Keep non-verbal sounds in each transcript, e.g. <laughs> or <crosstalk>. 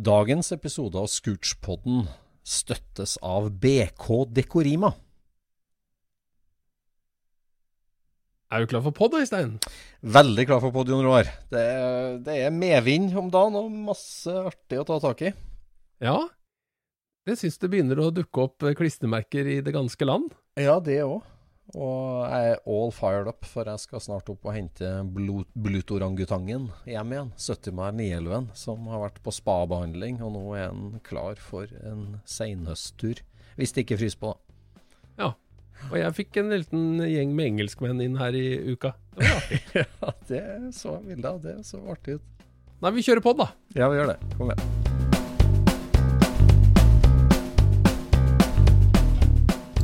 Dagens episode av Scootspodden støttes av BK Dekorima. Er du klar for pod, Øystein? Veldig klar for pod, Jon Roar. Det, det er medvind om dagen og masse artig å ta tak i. Ja. Jeg syns det begynner å dukke opp klistremerker i det ganske land. Ja, det òg. Og jeg er all fired up, for jeg skal snart opp og hente blutorangutangen hjem igjen. 70 meg Nielven, som har vært på spabehandling, og nå er han klar for en seinhøsttur. Hvis det ikke fryser på, da. Ja. Og jeg fikk en liten gjeng med engelskmenn inn her i uka. Det var artig. <laughs> Ja, det så bildet av det. Så artig ut. Nei, vi kjører på, da. Ja, vi gjør det. Kom igjen.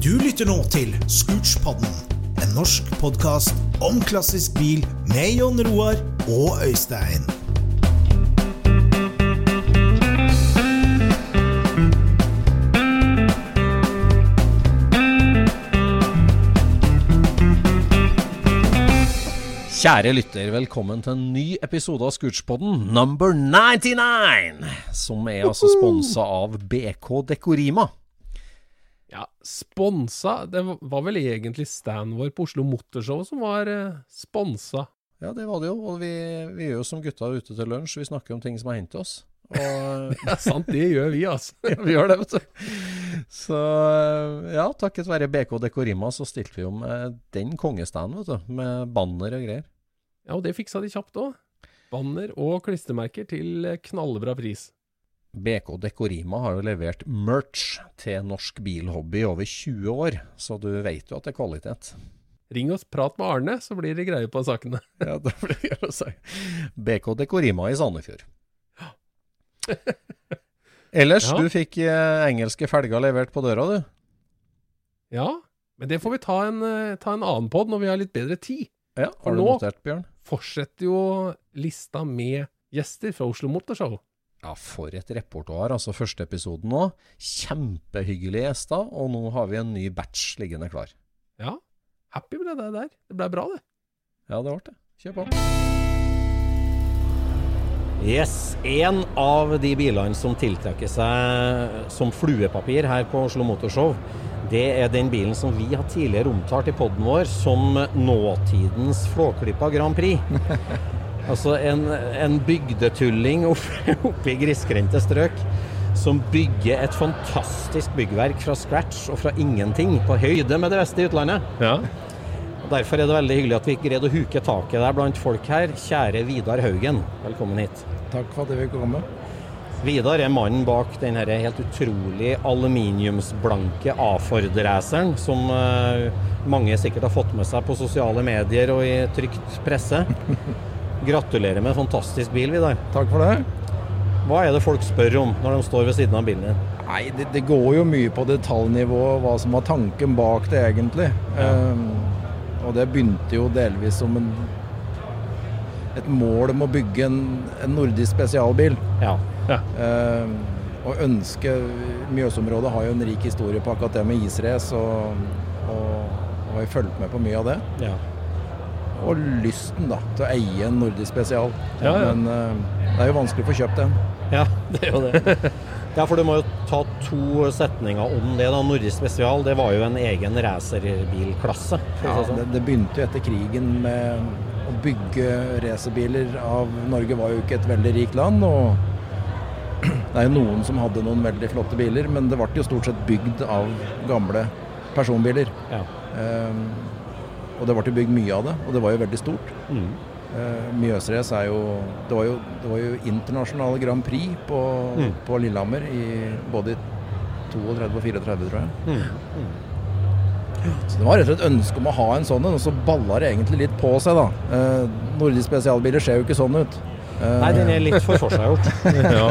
Du lytter nå til Scootspodden, en norsk podkast om klassisk bil med Jon Roar og Øystein. Kjære lytter, velkommen til en ny episode av Scootspodden, number 99! Som er altså sponsa av BK Dekorima. Ja, sponsa Det var vel egentlig standen vår på Oslo Motorshow som var eh, sponsa. Ja, det var det jo. Og vi, vi er jo som gutta ute til lunsj, vi snakker om ting som har hendt oss. Og <laughs> Ja, sant, det gjør vi, altså. <laughs> ja, vi gjør det, vet du. Så ja, takket være BK Dekorima så stilte vi jo med den kongestanden, vet du. Med banner og greier. Ja, og det fiksa de kjapt òg. Banner og klistremerker til eh, knallbra pris. BK Dekorima har jo levert merch til norsk bilhobby i over 20 år, så du vet jo at det er kvalitet. Ring oss, prat med Arne, så blir det greie på sakene. <laughs> Ja, det blir det å si. BK Dekorima i Sandefjord. <laughs> Ellers, Ja. du fikk eh, engelske felger levert på døra, du. Ja, men det får vi ta en, eh, ta en annen pod når vi har litt bedre tid. Ja, For Har du nå- notert, Bjørn? Fortsetter jo lista med gjester fra Oslo Motorshow. Ja, for et repertoar. Altså, første episoden nå. Kjempehyggelige gjester, og nå har vi en ny batch liggende klar. Ja, happy med det der. Det ble bra, det. Ja, det ble det. Kjør på. Yes, En av de bilene som tiltrekker seg som fluepapir her på Oslo Motorshow, det er den bilen som vi har tidligere omtalt i poden vår som nåtidens Flåklypa Grand Prix. Altså en, en bygdetulling <laughs> oppe opp i grisgrendte strøk som bygger et fantastisk byggverk fra scratch og fra ingenting, på høyde med det beste i utlandet. Ja. Derfor er det veldig hyggelig at vi greide å huke taket der blant folk her. Kjære Vidar Haugen, velkommen hit. Takk for at jeg fikk komme. Vidar er mannen bak den helt utrolig aluminiumsblanke A-Ford-raceren, som eh, mange sikkert har fått med seg på sosiale medier og i trygt presse. Gratulerer med en fantastisk bil, Vidar. Takk for det. Hva er det folk spør om når de står ved siden av bilen din? Nei, det, det går jo mye på detaljnivå hva som var tanken bak det egentlig. Ehm, og det begynte jo delvis som en, et mål om å bygge en, en nordisk spesialbil. Ja. Ehm, og ønske Mjøsområdet har jo en rik historie på akkurat det med israce, og, og, og jeg fulgte med på mye av det. ja. Og lysten da, til å eie en nordisk spesial. Ja, ja. Men uh, det er jo vanskelig å få kjøpt en. Ja, <laughs> det er jo det. <laughs> Ja, for du må jo ta to setninger om det. da. Nordisk Spesial det var jo en egen racerbilklasse. Ja, sånn. det, det begynte jo etter krigen med å bygge racerbiler av Norge var jo ikke et veldig rikt land. og <clears throat> det er jo noen som hadde noen veldig flotte biler, men det ble jo stort sett bygd av gamle personbiler. Ja. Eh, og det ble bygd mye av det, og det var jo veldig stort. Mm. Eh, Mjøsrace er jo det, var jo det var jo internasjonale Grand Prix på, Mm. på Lillehammer i både 32 og 34, tror jeg. Mm. Så det var rett og slett ønske om å ha en sånn en, og så balla det egentlig litt på seg, da. Eh, Nordisk spesialbiler ser jo ikke sånn ut. Eh, Nei, den er litt for forseggjort. <laughs> Ja.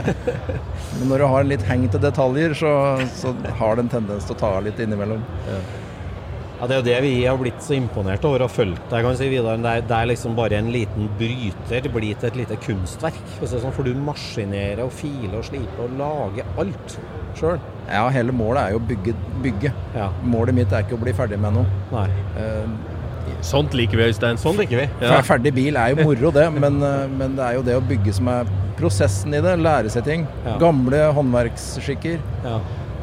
Men når du har litt heng til detaljer, så, så har det en tendens til å ta litt innimellom. Ja, Det er jo det vi har blitt så imponert over og fulgt deg, kan jeg si, Vidar. Det er, det er liksom bare en liten bryter blir til et lite kunstverk. For, sånn, for du maskinerer og filer og sliper og lager alt sjøl. Ja, hele målet er jo å bygge, bygge. Ja. Målet mitt er ikke å bli ferdig med noe. Nei. Uh, Sånt liker vi, Øystein. Sånn liker vi. Ja. Ferdig bil er jo moro, det, men, eh, men det er jo det å bygge som er prosessen i det. Lære seg ting. Ja. Gamle håndverksskikker. Ja.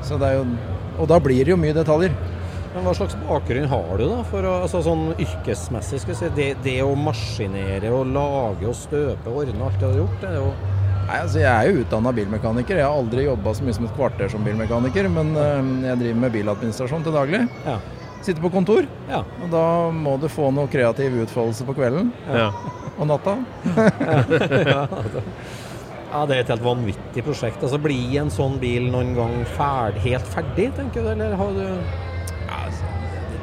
Så det er jo, og da blir det jo mye detaljer. Men hva slags bakgrunn har du da, for å, altså sånn yrkesmessig? skal jeg si, det, det å maskinere og lage og støpe og ordne alt det du har gjort, det er jo Nei, altså Jeg er jo utdanna bilmekaniker. Jeg har aldri jobba så mye som et kvarter som bilmekaniker, men eh, jeg driver med biladministrasjon til daglig. Ja. Sitter på kontor, Ja. og da må du få noe kreativ utfoldelse på kvelden Ja. <laughs> og natta. <laughs> ja, det er et helt vanvittig prosjekt. Altså, Blir en sånn bil noen gang ferd, helt ferdig, tenker du, eller har du Ja, altså,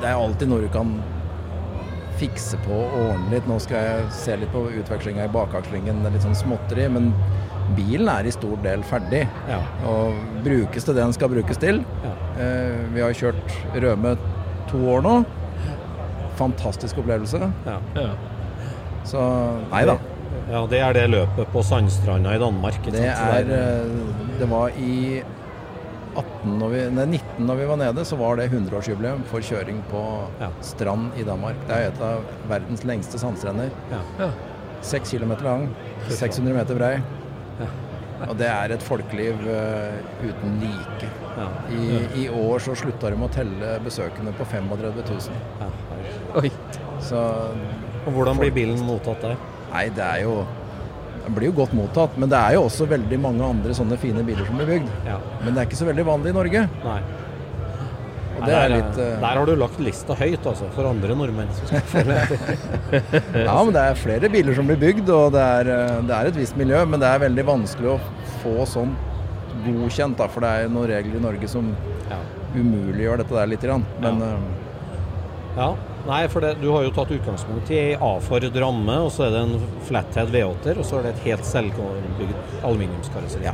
det er alltid noe du kan fikse på og ordne litt. Nå skal jeg se litt på utvekslinga i bakakslingen, det litt sånn småtteri. Men bilen er i stor del ferdig. Ja. Og brukes til det den skal brukes til. Ja. Eh, vi har kjørt Røme to år nå. Fantastisk opplevelse. ja. Ja. Så nei da. Ja, det er det løpet på Sandstranda i Danmark. Det er eh, Det var i 18 når vi, nei, 19 når vi var nede, så var det 100-årsjubileum for kjøring på Ja. strand i Danmark. Det er et av verdens lengste sandstrender. ja. Ja. Seks kilometer lang, 600 meter brei. Og det er et folkeliv uh, uten like. Ja. I, I år så slutta de å telle besøkende på 35 000. Ja. Oi. Så Og hvordan blir bilen mottatt der? nei, det er jo Den blir jo godt mottatt, men det er jo også veldig mange andre sånne fine biler som blir bygd. Ja. Men det er ikke så veldig vanlig i Norge. Nei. Og Nei, der, er litt uh... der har du lagt lista høyt, altså, for andre nordmenn som skal <laughs> følge etter. Ja, men det er flere biler som blir bygd, og det er, eh, det er et visst miljø. Men det er veldig vanskelig å få sånn godkjent, da, for det er noen regler i Norge som Ja. umuliggjør dette der. Grann. Men Ja. Uh... Ja, nei, for det, du har jo tatt utgangspunkt i ei A-Ford ramme, og så er det en flathead V8-er, og så er det et helt selvbygd aluminiumskarosseri. ja,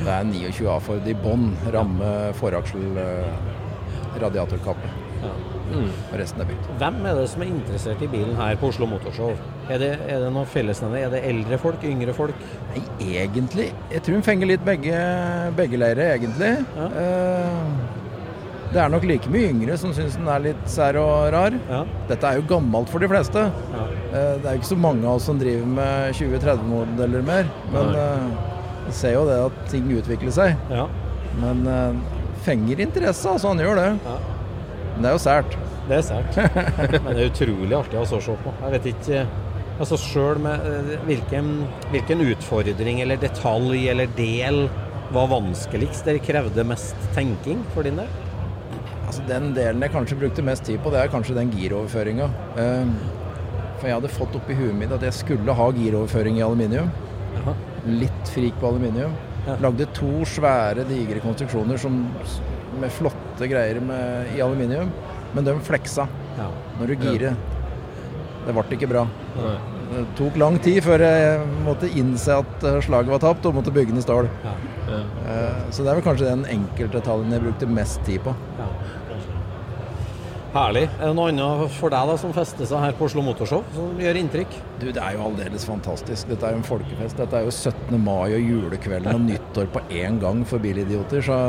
det er 29 A-Ford i bånn. Ramme, foraksel, eh, radiatorkappe. Ja. Og resten er bygd. Hvem er det som er interessert i bilen her på Oslo Motorshow? Er det, er det noen fellesnevner? Er det eldre folk, yngre folk? Nei, egentlig Jeg tror hun fenger litt begge, begge leire, egentlig. Ja. Eh, det er nok like mye yngre som syns den er litt sær og rar. Ja. Dette er jo gammelt for de fleste. ja. Eh, Det er jo ikke så mange av oss som driver med 20-30-modeller mer. Men vi uh, vi ser jo det at ting utvikler seg. ja. Men uh, fenger interesse, altså. Han gjør det. Ja. Men det er jo sært. Det er sært. <laughs> Men det er utrolig artig å se på. Jeg vet ikke Altså Sjøl med eh, hvilken, hvilken utfordring eller detalj eller del var vanskeligst? Dere krevde mest tenking for din del? Altså, den delen jeg kanskje brukte mest tid på, det er kanskje den giroverføringa. Eh, for jeg hadde fått opp i huet mitt at jeg skulle ha giroverføring i aluminium. Litt frik på aluminium. Lagde to svære, digre konstruksjoner som, med flotte greier med, i aluminium. Men de fleksa når du girer. Det ble ikke bra. Det tok lang tid før jeg måtte innse at eh, slaget var tapt, og måtte bygge i stål. Ja. Ja. Eh, Så det er vel kanskje den enkeltdetaljen jeg brukte mest tid på. Ja, Herlig. Er det noe annet for deg da som fester seg her på Oslo Motorshow, som gjør inntrykk? Du, Det er jo aldeles fantastisk. Dette er jo en folkefest. Dette er jo 17. mai og julekvelden og nyttår på én gang for bilidioter. Så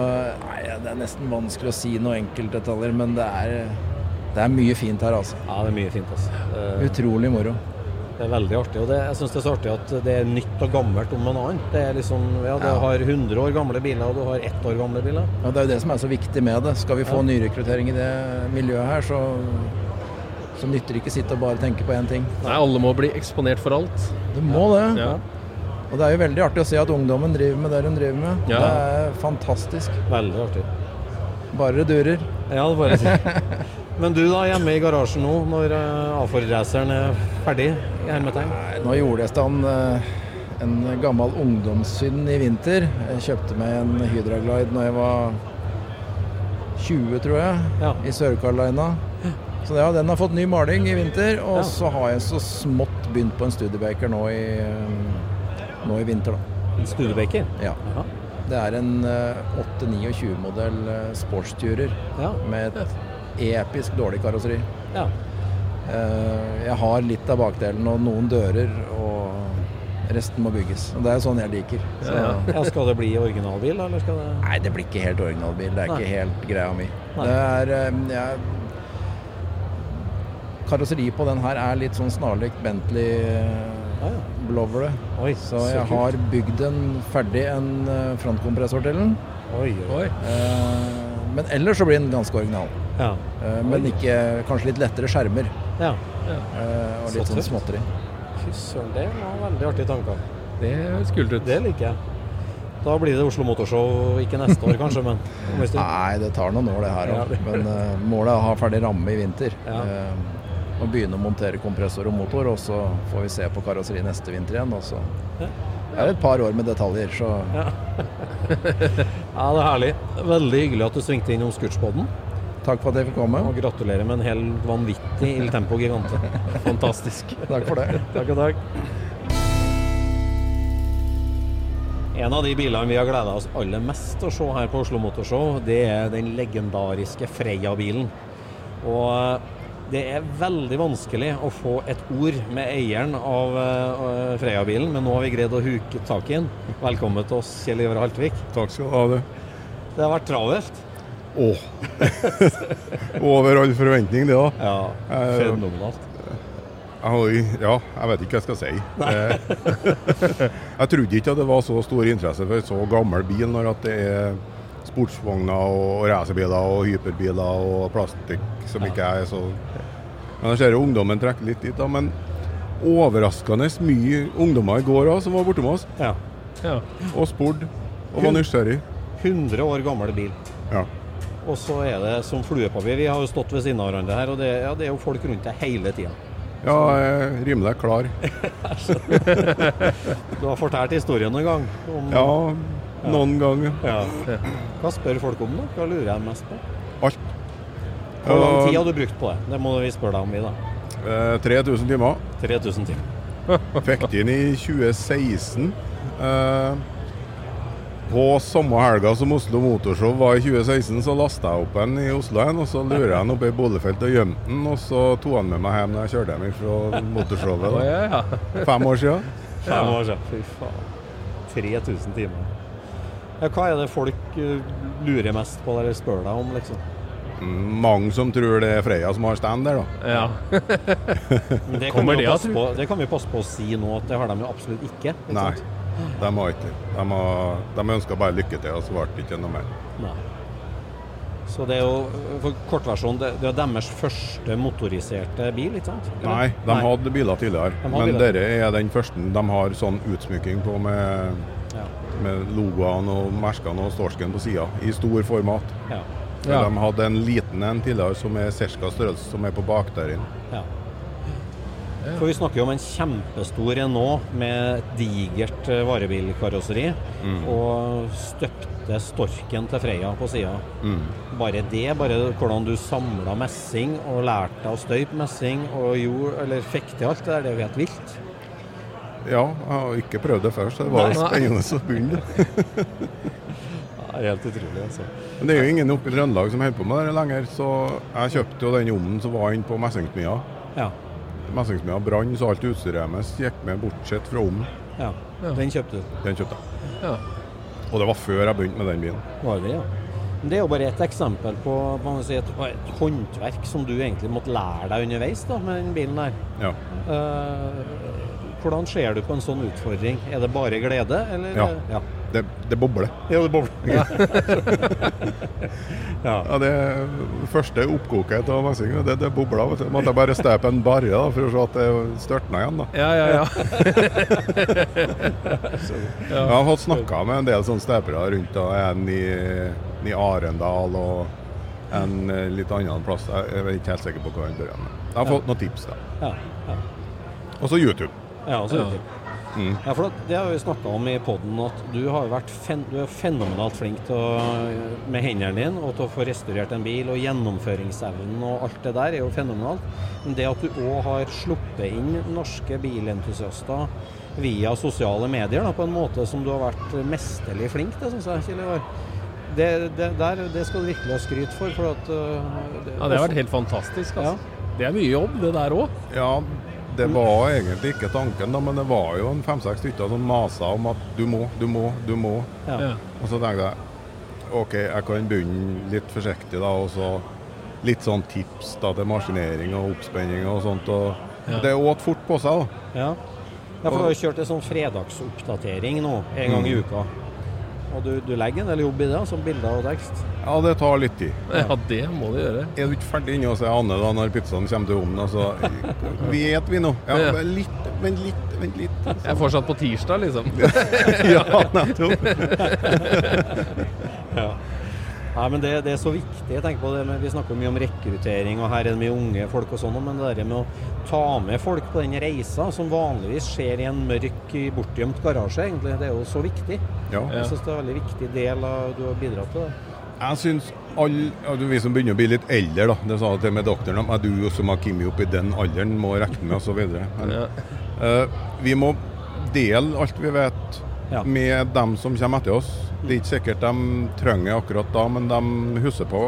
nei, det er nesten vanskelig å si noen enkeltdetaljer, men det er, det er mye fint her, altså. Ja, det er mye fint. altså. Utrolig moro. Det er veldig artig. Og det, jeg syns det er så artig at det er nytt og gammelt om en annen. Det er liksom, ja, Du Ja. har 100 år gamle biler, og du har ett år gamle biler. Ja, Det er jo det som er så viktig med det. Skal vi få Ja. nyrekruttering i det miljøet her, så Så nytter ikke sitte og bare tenke på én ting. Nei, alle må bli eksponert for alt. Du må det. Ja. Og det er jo veldig artig å se at ungdommen driver med det hun driver med. Ja. Det er fantastisk. Veldig artig. Bare det durer. Ja, det bare. <laughs> Men du da, hjemme i garasjen nå, når uh, A4-raceren er ferdig? i hermetegn? Nå gjorde jeg stand eh, en gammel ungdomssynd i vinter. Jeg kjøpte meg en Hydraglide når jeg var 20, tror jeg, Ja. i Sør-Carolina. Så ja, den har fått ny maling i vinter. Og Ja. så har jeg så smått begynt på en Studebaker nå i, eh, nå i vinter, da. En Studebaker? Ja. Aha. Det er en 8-29-modell sportsturer Ja. med et episk dårlig karosseri. ja. Eh, Jeg har litt av bakdelen og noen dører, og resten må bygges. Og Det er sånn jeg liker. Så, Ja, ja. Skal det bli originalbil, eller skal det Nei, det blir ikke helt originalbil. Det er Nei. ikke helt greia mi. Nei. Det er eh, jeg, Karosseri på den her er litt sånn snarlikt Bentley eh, Ja, ja. Blowere. Oi, Så jeg har bygd en ferdig en eh, frontkompressor til den. Oi, oi. Oi. Eh, Men ellers så blir den ganske original. Ja. Eh, Men ikke, kanskje litt lettere skjermer. ja. eh, Og Så litt sånn småtteri. Fy søren, det var veldig artige tanker. Det høres kult ut. Det liker jeg. Da blir det Oslo Motorshow ikke neste år, kanskje, men om en stund. Nei, det tar noen år det her òg. Men uh, målet er å ha ferdig ramme i vinter. Ja. Uh, og begynne å montere kompressor og motor, og så får vi se på karosseri neste vinter igjen. Og så Ja. det er et par år med detaljer, så Ja, <laughs> det er herlig. Veldig hyggelig at du svingte innom Scootspoden. Takk for at jeg fikk komme. Og gratulerer med en helt vanvittig Il Tempo Gigante. Fantastisk. <laughs> Takk for det. Takk og takk. En av de bilene vi har gleda oss aller mest til å se her på Oslo Motorshow, det er den legendariske Freia-bilen. Og det er veldig vanskelig å få et ord med eieren av eh, Freia-bilen, men nå har vi greid å huke tak i den. Velkommen til oss, Kjell Ivar Haltvik. Takk skal du ha. det. Det har vært travelt. Åh. <laughs> Over all forventning, det da. Ja, Eh, fenomenalt. Ja, jeg vet ikke hva jeg skal si. <laughs> Jeg trodde ikke at det var så stor interesse for så gammel bil, når at det er sportsvogner og racerbiler og hyperbiler og plastikk som ikke er så Men jeg ser jo ungdommen trekker litt dit, da. Men overraskende mye ungdommer i går òg som var borte med oss, Ja. Ja. og spurte og var nysgjerrig. 100 år gammel bil. Ja. Og så er det som fluepapir. Vi har jo stått ved siden av hverandre her, og det, ja, det er jo folk rundt deg hele tida. ja, jeg er deg klar. <laughs> Du har fortalt historien noen gang. Om, Ja, noen ganger. Ja. Hva spør folk om, da? Hva lurer jeg mest på? Alt. Hvor lang tid har du brukt på det? Det må vi spørre deg om, vi, da. Eh, 3000 timer. 3000 timer. Fikk det inn i 2016. Eh, på samme helga som Oslo Motorshow var i 2016, så lasta jeg opp en i Oslo igjen. Og så lurer jeg den oppe i boligfeltet og gjemte den, og så tok han med meg hjem når jeg kjørte hjem fra motorshowet. Da. ja, ja. <laughs> Fem år siden. Fem år siden. Fy faen. 3000 timer. Ja, hva er det folk eh, lurer mest på eller spør deg om, liksom? Mm, Mange som tror det er Freia som har stand der, da. ja. <laughs> Men det, kan vi det på, det kan vi passe på å si nå, at det har de jo absolutt ikke. ikke Nei, sant? De ikke. De, har- de ønska bare lykke til, og så ble det ikke noe mer. Nei. Så det er jo, for kortversjon, det, det er deres første motoriserte bil, ikke sant? Eller? Nei, de hadde biler tidligere. De hadde men biler. dette er den første de har sånn utsmykking på med, Ja. med logoene og merkene og storsken på sida, i stor format. Ja. Ja. De hadde en liten en tidligere som er ca. størrelse som er på bakdøren. ja. For vi snakker jo om en kjempestor Renault med et digert varebilkarosseri varebilkarosseri og støpte storken til Freia på sida. Mm. Bare det, bare hvordan du samla messing og lærte deg å støype messing og gjorde, eller fikk til alt det er jo helt vilt. Ja, jeg har ikke prøvd det før, så det var spennende å begynne. <laughs> Det er helt utrolig, altså. Men det er jo ingen oppe i Trøndelag som holder på med det lenger, så jeg kjøpte jo den ovnen som var inne på Messingsmia. Ja. Messingsmia brann, så alt utstyret deres gikk med bortsett fra om. ja. Den kjøpte du. Den kjøpte jeg. Ja. Og det var før jeg begynte med den bilen. Var det, ja. Det er jo bare et eksempel på sier, et, et håndverk som du egentlig måtte lære deg underveis da, med den bilen der. Ja. Uh, Hvordan ser du på en sånn utfordring? Er det bare glede, eller? Ja. ja. Det, det bobler. Ja, det bobler. <laughs> Ja. Ja, det første oppkoket av messing, det, det bobla. vet du. Måtte jeg bare støpe en barre da, for å se at det størtna igjen. da. Ja, ja, ja. <laughs> Jeg har fått snakka med en del sånne støpere rundt. da, En i, i Arendal og en litt annen plass. Jeg er ikke helt sikker på hva han bør. Jeg har fått noen tips. da. Ja, ja. Og så YouTube. ja, og så Ja. riktig. Mm. Ja, for det har vi snakka om i poden, at du har vært fen du er fenomenalt flink til å, med hendene dine og til å få restaurert en bil. Og gjennomføringsevnen og alt det der er jo fenomenalt. Men det at du òg har sluppet inn norske bilentusiaster via sosiale medier da, på en måte som du har vært mesterlig flink til, syns jeg, Kjell Ivar. Det, det, der, det skal du virkelig ha skryt for. for at, uh, ja, det har vært helt fantastisk. Altså. Det er mye jobb, det der òg. Ja, det var egentlig ikke tanken, da, men det var jo en fem-seks stykker som masa om at du må, du må, du må. Ja. Og så tenkte jeg OK, jeg kan begynne litt forsiktig, da. Og så litt sånn tips da til maskinering og oppspenning og sånt. Og Ja. Det åt fort på seg, da. Ja. ja, for du har jo kjørt en sånn fredagsoppdatering nå, en gang i Mm. uka. Og du, du legger en del jobb i det, som bilder og tekst. Ja, det tar litt tid. ja, det må du gjøre. Er du ikke ferdig inne hos Anne da når pizzaen kommer til ovnen? Altså, vet vi nå? Ja, Ja. men litt, vent litt, vent litt. Jeg er fortsatt på tirsdag, liksom. <laughs> ja, nettopp. <laughs> <laughs> Ja. Nei, men det, det er så viktig. jeg tenker på det med, Vi snakker mye om rekruttering, og her er det mye unge folk og sånn, men det der med å ta med folk på den reisa, som vanligvis skjer i en mørk, bortgjemt garasje, egentlig, det er jo så viktig. Ja. Jeg syns det er en veldig viktig del av du har bidratt til det. Jeg syns alle, altså vi som begynner å bli litt eldre, da, det sa jeg til med doktoren, at du som har kommet opp i den alderen, må regne med osv. Ja. Uh, vi må dele alt vi vet Ja. med dem som kommer etter oss. Det er ikke sikkert de trenger akkurat da, men de husker på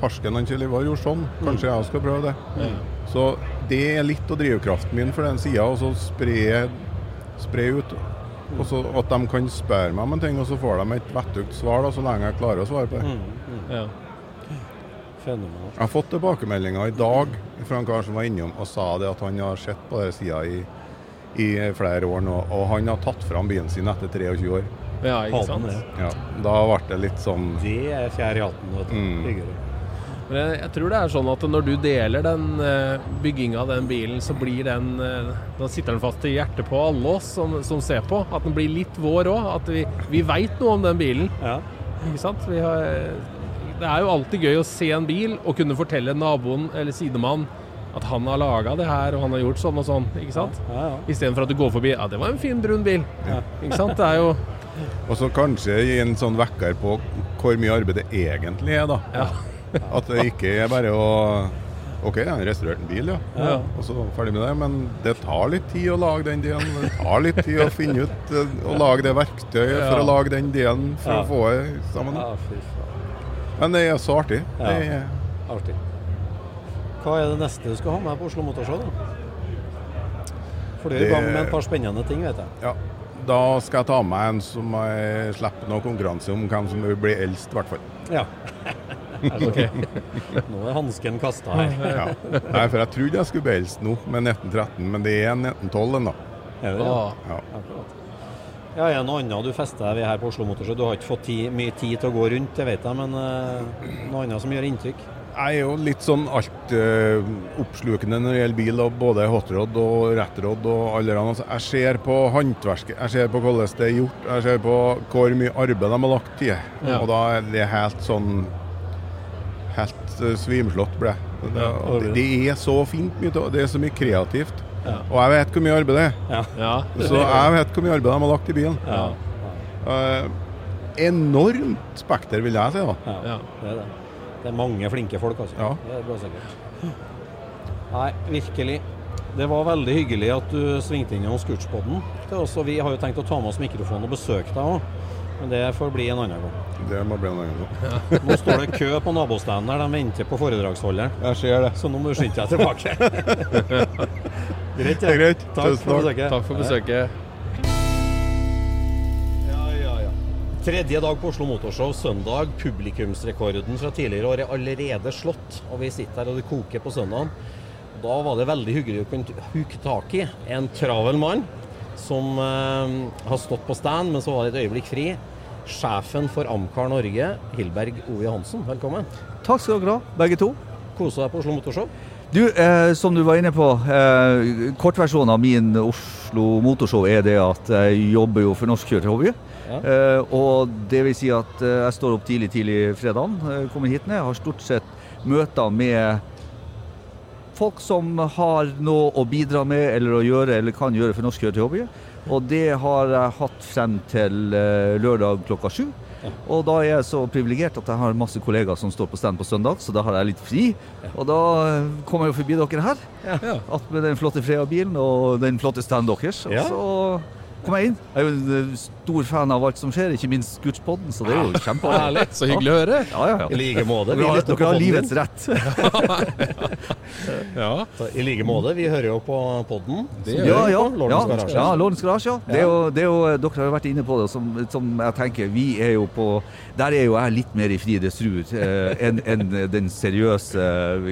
farsken han Kjell Ivar gjorde sånn. Kanskje jeg skal prøve det. Så det er litt av drivkraften min for den sida, og så spre, spre ut. Og så at de kan spørre meg om en ting, og så får de et vettugt svar, da, så lenge jeg klarer å svare på det. Ja. Jeg har fått tilbakemeldinger i dag fra en kar som var innom og sa det at han har sett på den sida i, i flere år nå, og han har tatt fram bilen sin etter 23 år. Ja, ikke sant? Ja, da ble det litt sånn Det er fjær i hatten. Mm. Men jeg, jeg tror det er sånn at når du deler den uh, bygginga av den bilen, så blir den uh, Da sitter den fast i hjertet på alle oss som, som ser på. At den blir litt vår òg. At vi, vi veit noe om den bilen. Ja. Ikke sant? Vi har, det er jo alltid gøy å se en bil og kunne fortelle naboen eller sidemann at han har laga det her og han har gjort sånn og sånn. ikke sant? Ja, ja. Istedenfor at du går forbi Ja, det var en fin, brun bil. Ikke sant? Det er jo Og så kanskje gi en sånn vekker på hvor mye arbeid det egentlig er, da. Ja. At det ikke er bare å OK, jeg har restaurert en bil, ja. Ja. Og så ferdig med det. Men det tar litt tid å lage den delen. Det tar litt tid å finne ut eh, å lage det verktøyet for å lage den delen for å få det sammen. Men det er så artig. Det er, Artig. Hva er det neste du skal ha med på Oslo Motorshow? For du er i gang med et par spennende ting, vet jeg. ja. Da skal jeg ta med en som jeg slipper noe konkurranse om hvem som vil bli eldst, i hvert fall. Ja. <laughs> okay. Nå er hansken kasta her. Ja. Nei, for jeg trodde jeg skulle bli eldst nå, med 1913, men det er 1912 ennå. Er det det? Ja. Ja, er det noe annet du fester deg ved her på Oslo Motorshow? Du har ikke fått ti, mye tid til å gå rundt, det vet jeg, men uh, noe annet som gjør inntrykk? Jeg er jo litt sånn alt eh, når det gjelder bil, og både hotrod og rettrod og alle andre. Altså, jeg ser på håndverket, jeg ser på hvordan det er gjort, jeg ser på hvor mye arbeid de har lagt i. Ja. Og da er det helt sånn Helt uh, svimslått ble jeg. Det, Ja, det, det er så fint mye, av- det er så mye kreativt. Ja. Og jeg vet hvor mye arbeid det er. ja. Så jeg vet hvor mye arbeid de har lagt i bilen. Ja. Uh, enormt spekter, vil jeg si. da. Ja, Ja. det er det. Det er mange flinke folk, altså. Ja. Det er bra sikkert. Nei, virkelig. Det var veldig hyggelig at du svingte innom Scootspoden vi har jo tenkt å ta med oss mikrofonen og besøke deg òg. Men det får bli en annen gang. Det må bli en annen gang. Ja. Nå står det kø på nabostanden der. De venter på foredragsholderen. Jeg ser det. Så nå må du skynde deg tilbake. <laughs> greit, Det er greit. Takk Tusen for besøket. Takk for besøket. Tredje dag på Oslo Motorshow, søndag. Publikumsrekorden fra tidligere år er allerede slått. Og vi sitter her og det koker på søndagen. Da var det veldig hyggelig å kunne huke tak i en travel mann. som eh, har stått på stand, men så var det et øyeblikk fri. Sjefen for Amcar Norge, Hilberg Ove Hansen, velkommen. Takk skal dere ha, begge to. Kose deg på Oslo Motorshow. Du, eh, som du var inne på, eh, kortversjonen av min Oslo Motorshow er det at jeg jobber jo for Norsk Hobby. Ja. Eh, og det vil si at uh, jeg står opp tidlig tidlig fredagen, uh, kommer hit ned. Har stort sett møter med folk som har noe å bidra med eller å gjøre eller kan gjøre for Norsk kjøretøyhobby. Og det har jeg hatt frem til eh, lørdag klokka sju. Og da er jeg så privilegert at jeg har masse kollegaer som står på stand på søndag, så da har jeg litt fri. Og da kommer jeg jo forbi dere her. Ja. Med den flotte Freia-bilen og den flotte standen deres. Og så kom jeg inn. Jeg er jo en eh, stor fan av alt som skjer, ikke minst Scootspodden, så det er jo kjempeherlig. <laughs> Så hyggelig å høre. Ja, ja, I like måte. Vi Dere har, dere har livets rett. <laughs> Ja. Så I like måte. Vi hører jo på podden. Det gjør Ja, ja. Lordens ja, Garasje. ja Lordens Garasje. Ja. Det er jo, det er jo, dere har jo vært inne på det, som, som jeg tenker Vi er jo på Der er jo jeg litt mer i fri dressur eh, enn en den seriøse eh,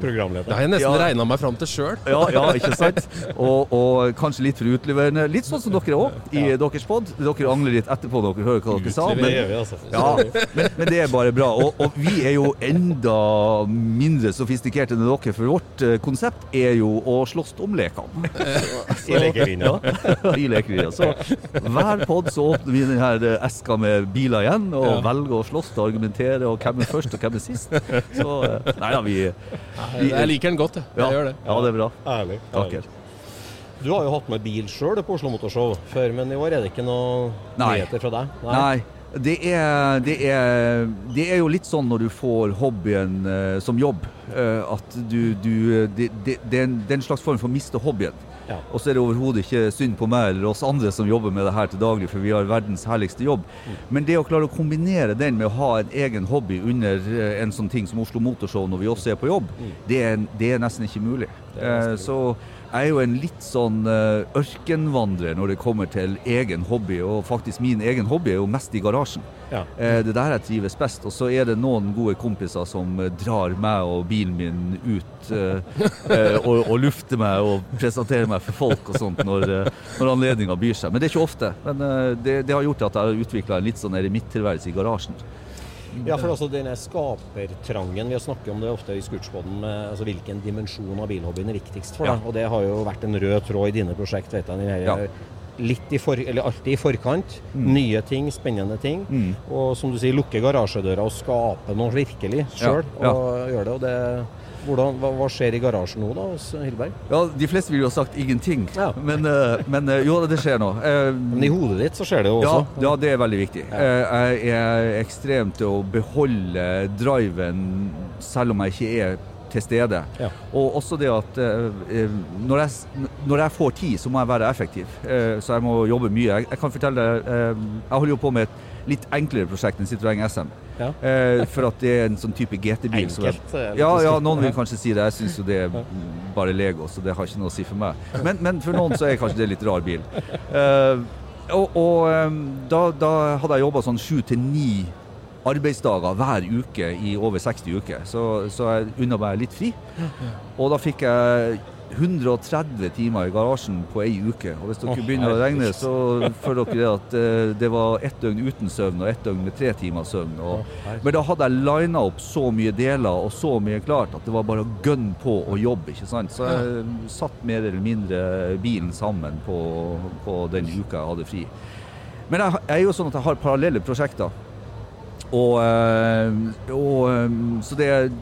Det har jeg nesten Ja. regna meg fram til sjøl. ja, ja, ikke sant? Og, og kanskje litt for utleverende. Litt sånn som dere òg, i deres pod. Dere angler litt etterpå når dere hører hva dere sa. Men, altså. ja, men, men det er bare bra. Og, og vi er jo enda mindre sofistikerte enn dere, for vårt eh, konsept er jo å slåss om lekene. <laughs> I lekelinja. Ja, <laughs> i lekelinja. Så hver pod så åpner vi denne her eh, eska med biler igjen, og Ja. velger å slåss og argumentere, og hvem er først og hvem er sist. Så eh, nei da, vi, vi Jeg liker den godt, jeg. ja, Jeg gjør det. Ja, det er bra. Ærlig. Takker. Du har jo hatt med bil sjøl på Oslo Motorshow før, men i år er det ikke noe Nei. nyheter fra deg? Nei. Det er, det, er, det er jo litt sånn når du får hobbyen eh, som jobb, eh, at du, du det, er en, det er en slags form for å miste hobbyen. Ja. Og så er det overhodet ikke synd på meg eller oss andre som jobber med det her til daglig, for vi har verdens herligste jobb. Men det å klare å kombinere den med å ha en egen hobby under eh, en sånn ting som Oslo Motorshow når vi også er på jobb, det, er, det er nesten ikke mulig. Eh, så jeg er jo en litt sånn eh, ørkenvandrer når det kommer til egen hobby, og faktisk min egen hobby er jo mest i garasjen. Ja. Eh, det er der jeg trives best. Og så er det noen gode kompiser som eh, drar meg og bilen min ut og, og lufter meg og presenterer meg for folk og sånt når, når anledninga byr seg. Men det er ikke ofte. Men det, det har gjort at jeg har utvikla en litt sånn eremittilværelse i garasjen. Ja, for altså denne skapertrangen, vi har snakket om det ofte i Scootspoden, altså, hvilken dimensjon av bilhobbyen er viktigst for Ja. deg. Og det har jo vært en rød tråd i dine prosjekt, vet jeg. den Ja. Litt i for, eller alltid i forkant. Nye ting, spennende ting. Mm. Og som du sier, lukke garasjedøra og skape noe virkelig sjøl. Ja, ja. Og gjøre det. Og det hvordan, hva, hva skjer i garasjen nå da hos Hilberg? Ja, De fleste ville jo ha sagt ingenting, Ja. men, eh, men eh, jo, det skjer nå. Eh, Men i hodet ditt så skjer det jo også. ja, det er veldig viktig. Eh, Jeg er ekstremt til å beholde driven selv om jeg ikke er til stede. Ja. Og også det at eh, eh, når jeg, når jeg får tid, så må jeg være effektiv. Uh, Så jeg må jobbe mye. Jeg, jeg kan fortelle eh, jeg holder jo på med et litt enklere prosjekt enn Citroën SM. Ja. Eh, For at det er en sånn type GT-bil. Enkelt, litt Ja, ja, noen vil kanskje si det. Jeg syns jo det er bare Lego, så det har ikke noe å si for meg. Men, men for noen så er kanskje det litt rar bil. Eh, og og da, da hadde jeg jobba sånn sju til ni arbeidsdager hver uke i over 60 uker, så, så jeg unna meg litt fri. Og da fikk jeg 130 timer i garasjen på ei uke. Og hvis dere oh, begynner å regne, så føler dere at uh, det var ett døgn uten søvn og ett døgn med tre timers søvn. Og, men da hadde jeg lina opp så mye deler og så mye klart at det var bare å gønne på å jobbe. ikke sant? Så jeg satt mer eller mindre bilen sammen på, på den uka jeg hadde fri. Men jeg, jeg er jo sånn at jeg har parallelle prosjekter. Og, eh, og eh, så det jeg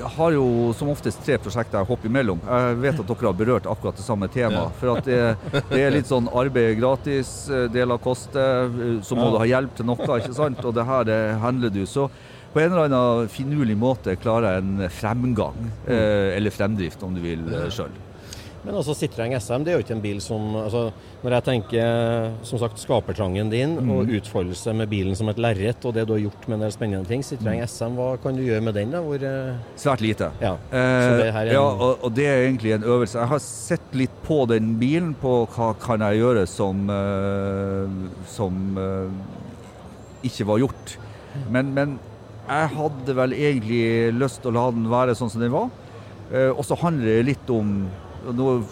har jo som oftest tre prosjekter jeg hopper imellom. Jeg vet at dere har berørt akkurat det samme temaet. For at det, det er litt sånn arbeid gratis, eh, deler koster, eh, så må du ha hjelp til noe, ikke sant. Og det her det handler du. Så på en eller annen finurlig måte klarer jeg en fremgang. Eh, eller fremdrift, om du vil eh, sjøl. Men altså Citroën SM det er jo ikke en bil som altså, Når jeg tenker som sagt skapertrangen din og utfoldelse med bilen som et lerret, og det du har gjort med en del spennende ting Citroën SM, hva kan du gjøre med den? da? Hvor, eh, Svært lite. ja. Eh, en- ja, og, og det er egentlig en øvelse. Jeg har sett litt på den bilen, på hva kan jeg gjøre som, eh, som eh, ikke var gjort. Men, men jeg hadde vel egentlig lyst til å la den være sånn som den var. Og så handler det litt om Nå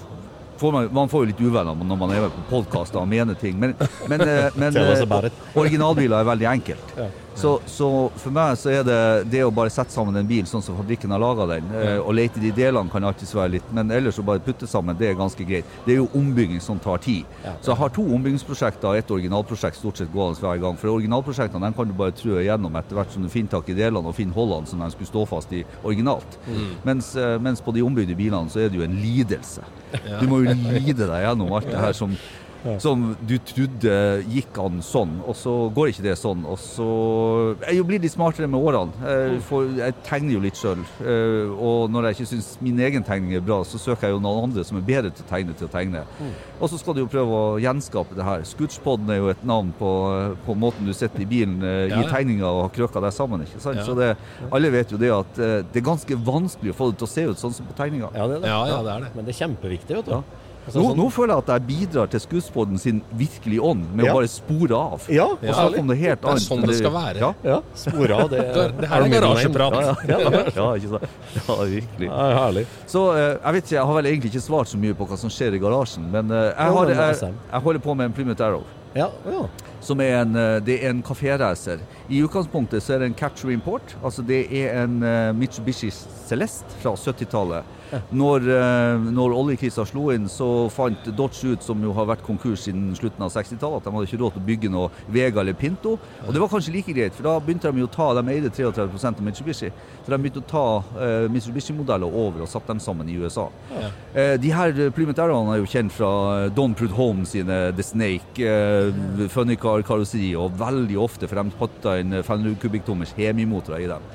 får man, man får jo litt uvenner når man er på podkaster og mener ting, men, men, eh, men <laughs> eh, originalbiler er veldig enkelt. Så, så for meg så er det det å bare sette sammen en bil sånn som fabrikken har laga den, eh, og lete i de delene kan alltids være litt, men ellers å bare putte sammen, det er ganske greit. Det er jo ombygging som tar tid. Så jeg har to ombyggingsprosjekter og ett originalprosjekt stort sett gående hver gang. For originalprosjektene den kan du bare trø igjennom etter hvert som du finner tak i delene og finner holdene som de skulle stå fast i originalt. Mens, eh, mens på de ombygde bilene så er det jo en lidelse. Du må jo lide deg gjennom alt det her som som du trodde gikk an sånn, og så går ikke det sånn. Og så Jeg jo blir litt smartere med årene. Jeg, får, jeg tegner jo litt sjøl. Og når jeg ikke syns min egen tegning er bra, så søker jeg jo noen andre som er bedre til å tegne, til å tegne. Og så skal du jo prøve å gjenskape det her. Scootspodden er jo et navn på, på måten du sitter i bilen eh, Ja, i ja. tegninga og har krøka deg sammen. ikke sant? Ja. Så det, alle vet jo det at eh, det er ganske vanskelig å få det til å se ut sånn som på tegninga. Ja, det er det. Ja, ja, det er det. Men det er kjempeviktig, vet du. Ja. Altså, Nå, sånn- nå føler jeg at jeg bidrar til Scootspoden sin virkelige ånd med Ja. å bare spore av. Ja, og Ja. det helt Det er annet. sånn det skal være. Ja, Ja, spora av det. <laughs> Det her er garasjeprat. ja, ja, ja, ja, <laughs> ikke sant? ja virkelig. Ja, herlig. Så eh, jeg vet ikke, jeg har vel egentlig ikke svart så mye på hva som skjer i garasjen, men eh, jeg, har, det er jeg, jeg holder på med en Plymouth Arrow. Ja, ja. Som er en, eh, det er en kaféracer. I utgangspunktet så er det en Capture Import. Altså det er en Mitsubishi Celeste fra 70-tallet. Når, eh, når oljekrisa slo inn, så fant Dodge ut, som jo har vært konkurs siden slutten av 60-tallet, at de hadde ikke råd til å bygge noe Vega eller Pinto. Og det var kanskje like greit, for da begynte de jo å ta De eide 33% av Mitsubishi. Så de begynte å ta eh, Mitsubishi-modeller over og satte dem sammen i USA. Eh, de her eh, Plymouth Arrowene er jo kjent fra Don Prud Home sine The Snake, eh, Funny Car karosseri, og veldig ofte, for de patta inn eh, 500 kubikktommers hemimotorer i dem.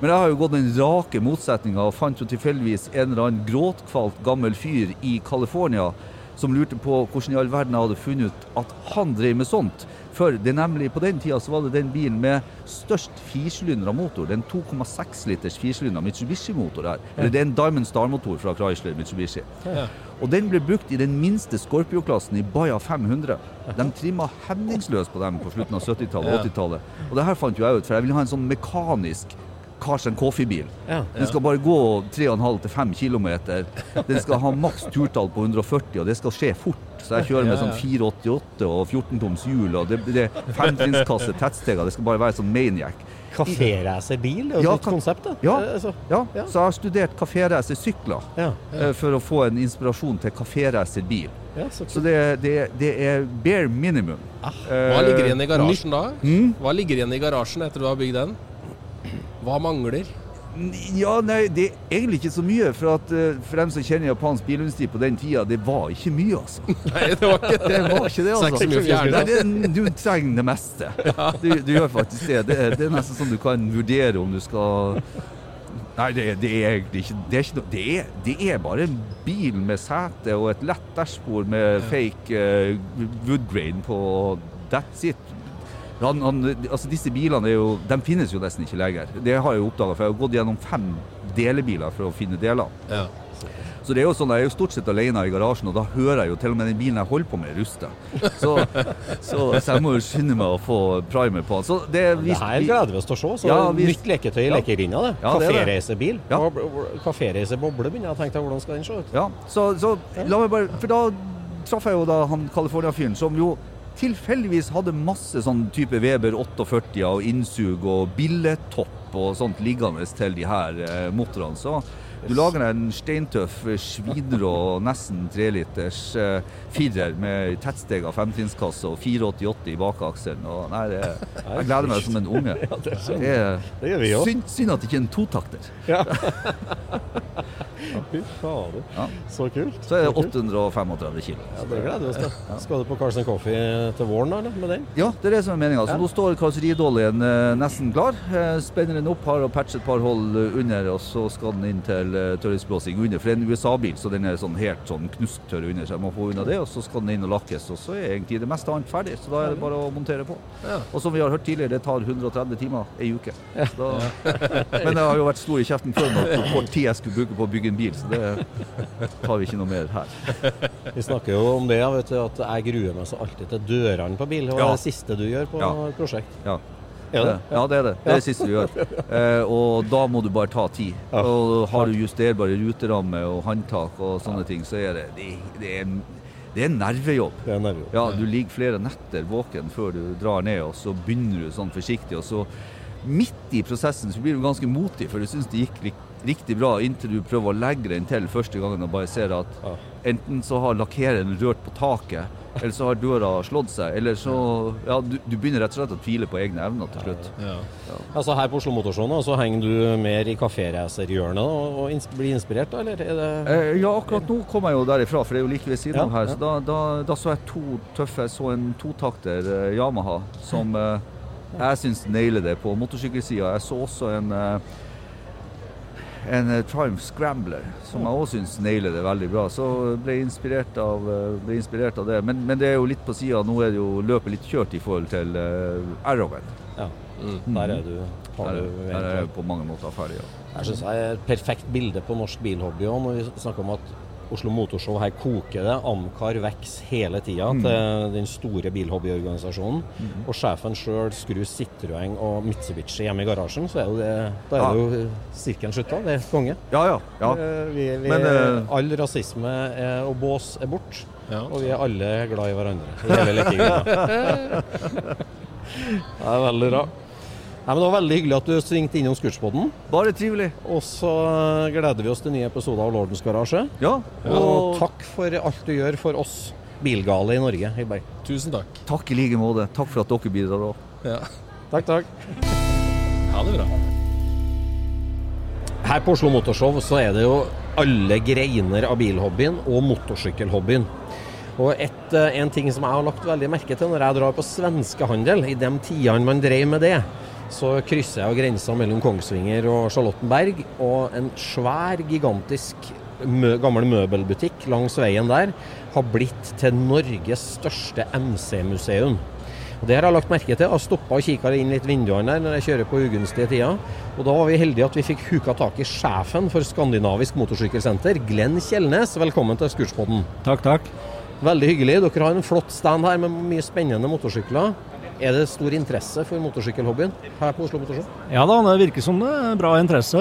Men jeg har jo gått den rake motsetninga og fant jo tilfeldigvis en eller annen gråtkvalt gammel fyr i California som lurte på hvordan i all verden jeg hadde funnet ut at han drev med sånt. For det nemlig på den tida så var det den bilen med størst firsylindra motor. Den 2,6 liters firsylindra Mitsubishi-motor her. Eller det er en Diamond Star-motor fra Chrysler Mitsubishi. Og den ble brukt i den minste Scorpio-klassen i Baja 500. De trimma hemningsløst på dem på slutten av 70-tallet og 80-tallet. Og det her fant jo jeg ut, for jeg ville ha en sånn mekanisk Cars and Coffee-bil. Ja. Den skal bare gå 3,5-5 km. Den skal ha maks turtall på 140, og det skal skje fort. Så jeg kjører med sånn 488 og 14-toms hjul, og det, det er femtrinnskasse, tettsteger. Det skal bare være sånn maniac. Kaféracerbil, er jo Ja, et konsept, da. Ja. Eh, altså, Ja, Ja. så jeg har studert kaféracersykler ja. ja, for å få en inspirasjon til kaféracerbil. ja, så Så det, det, det er bare minimum. Ah, Hva ligger igjen i garasjen da? Mm. Hva ligger igjen i garasjen etter du har bygd den? Hva mangler? Ja, nei, det er egentlig ikke så mye. For, at, eh, for dem som kjenner japansk bilindustri på den tida, det var ikke mye, altså. <laughs> Nei, det var ikke Det det, var ikke det, altså. Nei, det, du trenger det meste. <laughs> Du, du gjør faktisk det. det. Det er nesten sånn du kan vurdere om du skal Nei, det, det er egentlig ikke det er, ikke noe, det, er, det er bare en bil med sete og et lett dashbord med fake uh, woodgrain på. That's it. Han, han, altså disse bilene er jo, de finnes jo nesten ikke lenger. Det har jeg jo oppdaga, for jeg har gått gjennom fem delebiler for å finne deler. Ja. Så det er jo sånn, Jeg er jo stort sett alene i garasjen, og da hører jeg jo til og med den bilen jeg holder på med, ruste. Så, så, så jeg må jo skynde meg å få primer på den. Så det, vi, Det her gleder vi oss til å se. Så Ja, vi- Nytt leketøy i Ja. lekegrinda. det. Ja. Kaféreisebil. Ja. Kaféreiseboble begynner jeg å tenke på Hvordan skal den se ut? Ja, så, så la meg bare For da traff jeg jo da han California-fyren som jo tilfeldigvis hadde masse sånn type Weber 48 og innsug og billetopp og sånt liggende til de her eh, motorene. Så du lager en steintøff, eh, svinrå, nesten treliters eh, firer med tettstega femtrinnskasse og 488 i bakakselen. Og nei, det, jeg gleder meg som en unge. <laughs> det Det er Det gjør vi òg. synd, synd at det ikke er en totakter. <laughs> Fy fader. Ja. Så kult. Så er det 835 kilo. Ja, det gleder vi oss til. Skal du på Carlsen Coffee til våren eller? Med den? Ja, det er det som er meninga. Så Ja. nå står karosseridoljen eh, nesten klar. Eh, spenner den opp, har og patcher et par hold eh, under, og så skal den inn til eh, tørringsblåsing under. For det er en USA-bil, så den er sånn helt sånn knusktørr under, så jeg må få unna det. Og så skal den inn og lakkes, og så er egentlig det meste annet ferdig. Så da er det bare å montere på. Ja. Og som vi har hørt tidligere, det tar 130 timer ei uke. Da, <laughs> men jeg har jo vært stor i kjeften før med hvor kort tid jeg skulle bruke på å bygge en bil, så det tar vi ikke noe mer her. <laughs> Vi snakker jo om det, vet du, at jeg gruer meg så alltid til dørene på bil. Ja. det er det siste du gjør på Ja. prosjekt. Ja. Er det? Ja, det er det. Det er det siste du gjør. Eh, og da må du bare ta tid. Og har du justerbare ruteramme og håndtak og sånne ting, så er det Det, er det er nervejobb. Det er nervejobb. Ja, Du ligger flere netter våken før du drar ned, og så begynner du sånn forsiktig. Og så midt i prosessen så blir du ganske motig, for du syns det gikk riktig bra inntil du prøver å legge den til første gangen og bare ser at enten så har lakkereren rørt på taket, eller så har døra slått seg, eller så Ja, du, du begynner rett og slett å tvile på egne evner til slutt. Ja. Altså Her på Oslo Motorshow så henger du mer i kaféracerhjørnet og, og ins blir inspirert, da? Eller er det Eh, ja, akkurat nå kom jeg jo derifra, for det er jo like ved siden Ja, av her. ja. Så da, da, da så jeg to tøffe. Jeg så en totakter eh, Yamaha som eh, jeg syns nailer det på motorsykkelsida. Jeg så også en eh, en eh, Triumph Scrambler som jeg også syns nailer det veldig bra. Så ble jeg inspirert av, eh, ble inspirert av det. Men, men det er jo litt på sida. Nå er det jo løpet litt kjørt i forhold til uh, Arrowhead. Ja. Der er du. Har Der, du der er jeg på mange måter ferdig. Ja. Jeg syns det er et perfekt bilde på norsk bilhobby òg, når vi snakker om at Oslo Motorshow her koker det. Amcar vokser hele tida til den store bilhobbyorganisasjonen. Og sjefen sjøl skrur Citroën og Mitsubishi hjemme i garasjen, så er det, da er det jo sirkelen slutta. Det er konge. Ja, ja. ja. Eh, Vi, vi, Men, uh... all rasisme er, og bås er bort, Ja. og vi er alle glad i hverandre. I hele. Det er <laughs> veldig bra. Nei, men Det var veldig hyggelig at du svingte innom Skurtspodden. Bare trivelig. Og så gleder vi oss til nye episoder av Lordens Garasje. Ja. Og takk for alt du gjør for oss bilgale i Norge. Hilberg. Tusen takk. Takk i like måte. Takk for at dere bidrar òg. Ja. Takk, takk. Ha det bra. Her på Oslo Motorshow så er det jo alle greiner av bilhobbyen og motorsykkelhobbyen. Og et, eh, en ting som jeg har lagt veldig merke til når jeg drar på svenskehandel, i de tidene man drev med det, så krysser jeg grensa mellom Kongsvinger og Charlottenberg, og en svær, gigantisk mø gammel møbelbutikk langs veien der har blitt til Norges største MC-museum. Og Det har jeg lagt merke til. Jeg har stoppa og kikka inn litt vinduene der når jeg kjører på ugunstige tider. Og da var vi heldige at vi fikk huka tak i sjefen for Skandinavisk Motorsykkelsenter, Glenn Kjellnes. Velkommen til Skurspodden. Takk, takk. Veldig hyggelig. Dere har en flott stand her med mye spennende motorsykler. Er det stor interesse for motorsykkelhobbyen her på Oslo Motorshow? Ja da, det virker som det er bra interesse.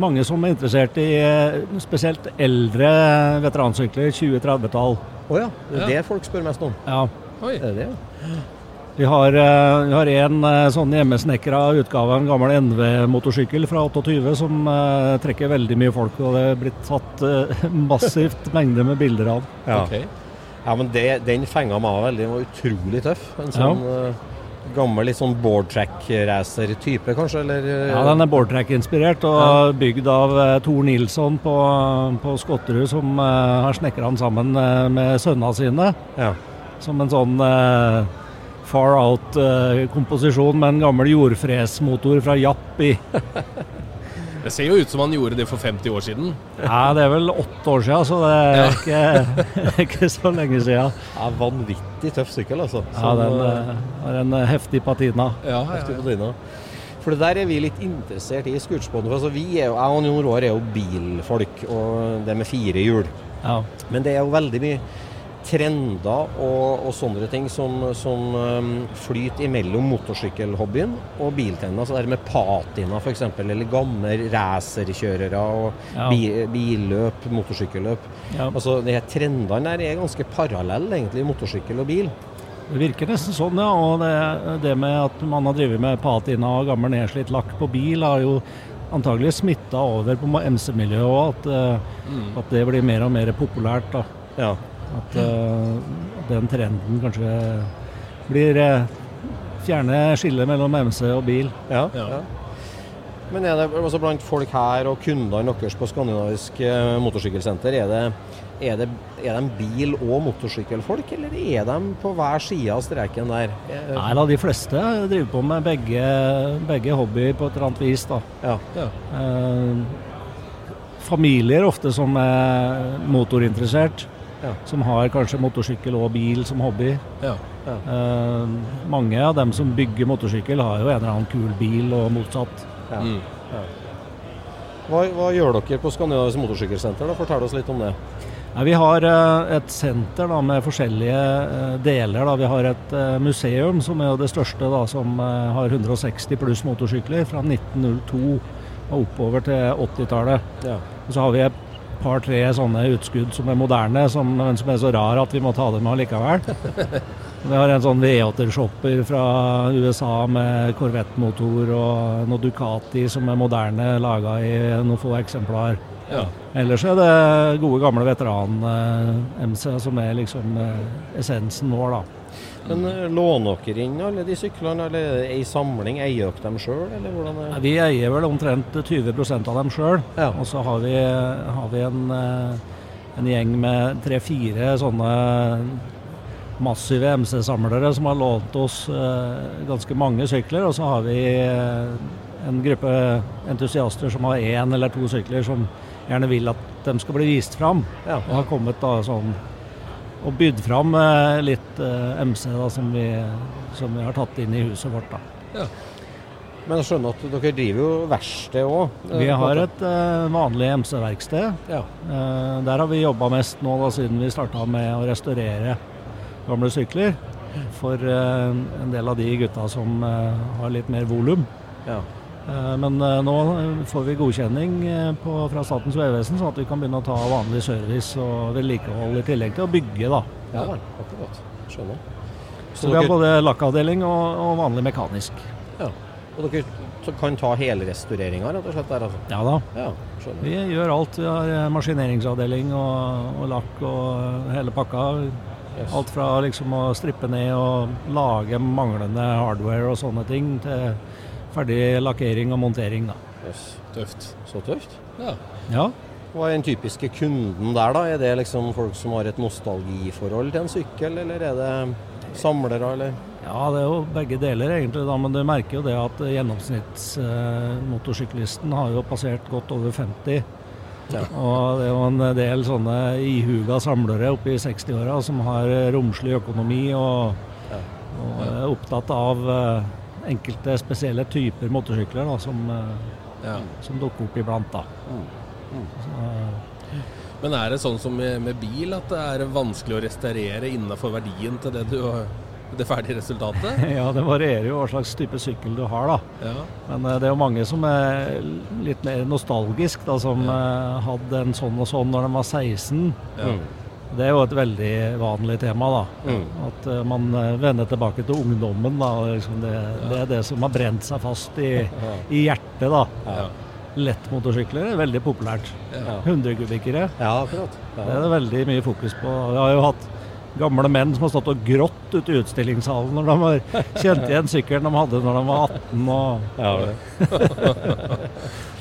Mange som er interessert i spesielt eldre veteransykler, 20-30-tall. Å ja. Det er det folk spør mest om. Ja. Oi. Er det det? Vi har, eh, vi har en eh, sånn hjemmesnekra utgave av en gammel NV-motorsykkel fra 28 som eh, trekker veldig mye folk. Og det er blitt tatt <laughs> massivt mengde med bilder av. Ja. Ok. Ja, men det, den fenga meg veldig. Den var utrolig tøff. En sånn eh, gammel, litt sånn boardtrack-racer-type, kanskje? Eller, uh, Ja, Den er boardtrack-inspirert og bygd av uh, Tor Nilsson på, på Skotterud, som eh, har snekra den sammen eh, med sønnene sine. ja. Som en sånn eh, far out-komposisjon med en gammel jordfresmotor fra Japp i. <laughs> Det ser jo ut som han gjorde det for 50 år siden. Ja, det er vel åtte år siden, så det er ikke, <laughs> ikke så lenge siden. ja, vanvittig tøff sykkel, altså. Ja, den eh, eh, har en eh, heftig patina. Ja, Heftig patina. For det der er vi litt interessert i i Scootspoden. Altså, vi er jo, jeg og Jon Roar er jo bilfolk, og det med fire hjul. Ja. Men det er jo veldig mye trender og, og sånne ting som, som um, flyter imellom motorsykkelhobbyen og biltrendene. Så det med patina f.eks., eller gamle racerkjørere og Ja. bi, billøp, motorsykkelløp. Ja. Altså, de her Trendene der er ganske parallelle, egentlig, motorsykkel og bil. Det virker nesten sånn, ja. Og det, det med at man har drevet med patina og gammel nedslitt lakk på bil, har jo antagelig smitta over på MC-miljøet òg. At, mm. at det blir mer og mer populært. da. Ja. At eh, den trenden kanskje blir uh, Fjerne skillet mellom MC og bil. Ja, Ja. ja. Men er det altså blant folk her og kundene deres på Skandinavisk eh, motorsykkelsenter, er det, er, det, er de bil- og motorsykkelfolk, eller er de på hver side av streken der? Eh, Nei da, de fleste driver på med begge, begge hobbyer på et eller annet vis. da. Ja. Ja. Eh, familier ofte som er motorinteressert, Ja. som har kanskje motorsykkel og bil som hobby. Ja. Eh, mange av dem som bygger motorsykkel har jo en eller annen kul bil, og motsatt. Ja. Mm. Hva, hva gjør dere på Skandinavisk motorsykkelsenter? da? Fortell oss litt om det. Nei, vi har eh, et senter da, med forskjellige eh, deler. Da. Vi har et eh, museum som er jo det største, da, som eh, har 160 pluss motorsykler fra 1902 og oppover til 80-tallet. Ja. Og så har vi et par-tre sånne utskudd som er moderne, som, men som er så rar at vi må ta dem med likevel. <laughs> Vi har en sånn V8-shopper fra USA med Corvette-motor og noe Ducati som er moderne, laga i noen få eksemplar. Ja. Ellers er det gode, gamle veteran-MC som er liksom eh, essensen vår, da. Men eh, låner dere inn alle de syklene, eller er det ei samling? Eier dere dem sjøl, eller hvordan er det? Vi eier vel omtrent 20% av dem sjøl. Ja. Og så har vi, har vi en, eh, en gjeng med tre-fire sånne massive MC-samlere som har lånt oss eh, ganske mange sykler. Og så har vi en gruppe entusiaster som har én eller to sykler som gjerne vil at de skal bli vist fram. Ja. Og har kommet da sånn og bydd fram eh, litt eh, MC da, som, vi, som vi har tatt inn i huset vårt. da. Men jeg skjønner at dere driver jo verksted òg? Vi har et eh, vanlig MC-verksted. Ja. Eh, der har vi jobba mest nå da, siden vi starta med å restaurere gamle sykler. For eh, en del av de gutta som eh, har litt mer volum. Ja. Eh, men eh, nå får vi godkjenning eh, på, fra Statens vegvesen, sånn at vi kan begynne å ta vanlig service og vedlikehold i tillegg til å bygge. da. Ja akkurat. Skjønner. Så vi har både lakkavdeling og, og vanlig mekanisk. ja. Og dere kan ta hele restaureringa, rett og slett? der altså? Ja da. Ja. Vi gjør alt. Vi har maskineringsavdeling og, og lakk og hele pakka. Yes. Alt fra liksom å strippe ned og lage manglende hardware og sånne ting, til ferdig lakkering og montering. Da. Yes. Tøft. Så tøft. Ja. Ja. Hva er den typiske kunden der, da? Er det liksom folk som har et nostalgiforhold til en sykkel, eller er det samlere, eller? ja, det er jo begge deler egentlig, da, men du merker jo det at gjennomsnittsmotorsyklisten har jo passert godt over 50. Ja. Og det er jo en del sånne ihuga samlere oppe i 60-åra som har romslig økonomi og, Ja. og er opptatt av eh, enkelte spesielle typer motorsykler da, som, eh, Ja. som dukker opp iblant. da. Mm. Så, Men er det sånn som med, med bil, at det er vanskelig å restaurere innenfor verdien til det, du, det ferdige resultatet? <laughs> ja, det varierer jo hva slags type sykkel du har, da. Ja. Men eh, det er jo mange som er litt mer nostalgisk, da, som ja. hadde en sånn og sånn når de var 16. Ja. Det er jo et veldig vanlig tema, da. Mm. At uh, man eh, vender tilbake til ungdommen. da. Liksom det, det er det som har brent seg fast i, i hjertet, da. Ja. Lettmotorsykler er veldig populært. Ja. 100-kubikkere. ja, akkurat. Det er det veldig mye fokus på. Vi har jo hatt gamle menn som har stått og grått ute i utstillingshallen når de har kjent igjen sykkelen de hadde når de var 18. og Ja, det. <laughs>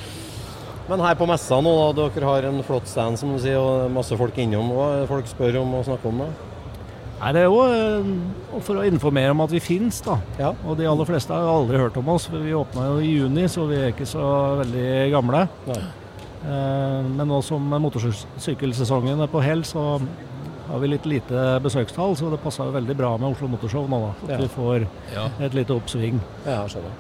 Men her på messa nå, da, dere har en flott stand som du sier, og masse folk innom. Hva folk spør om og snakker om? da? Nei, Det er jo eh, for å informere om at vi fins, da. Ja. Og de aller fleste har aldri hørt om oss. Vi åpna jo i juni, så vi er ikke så veldig gamle. Nei. Eh, Men nå som motorsykkelsesongen er på hell, så har vi litt lite besøkstall. Så det passer jo veldig bra med Oslo Motorshow nå, da. At Ja. vi får Ja. et lite oppsving. Ja, skjønner.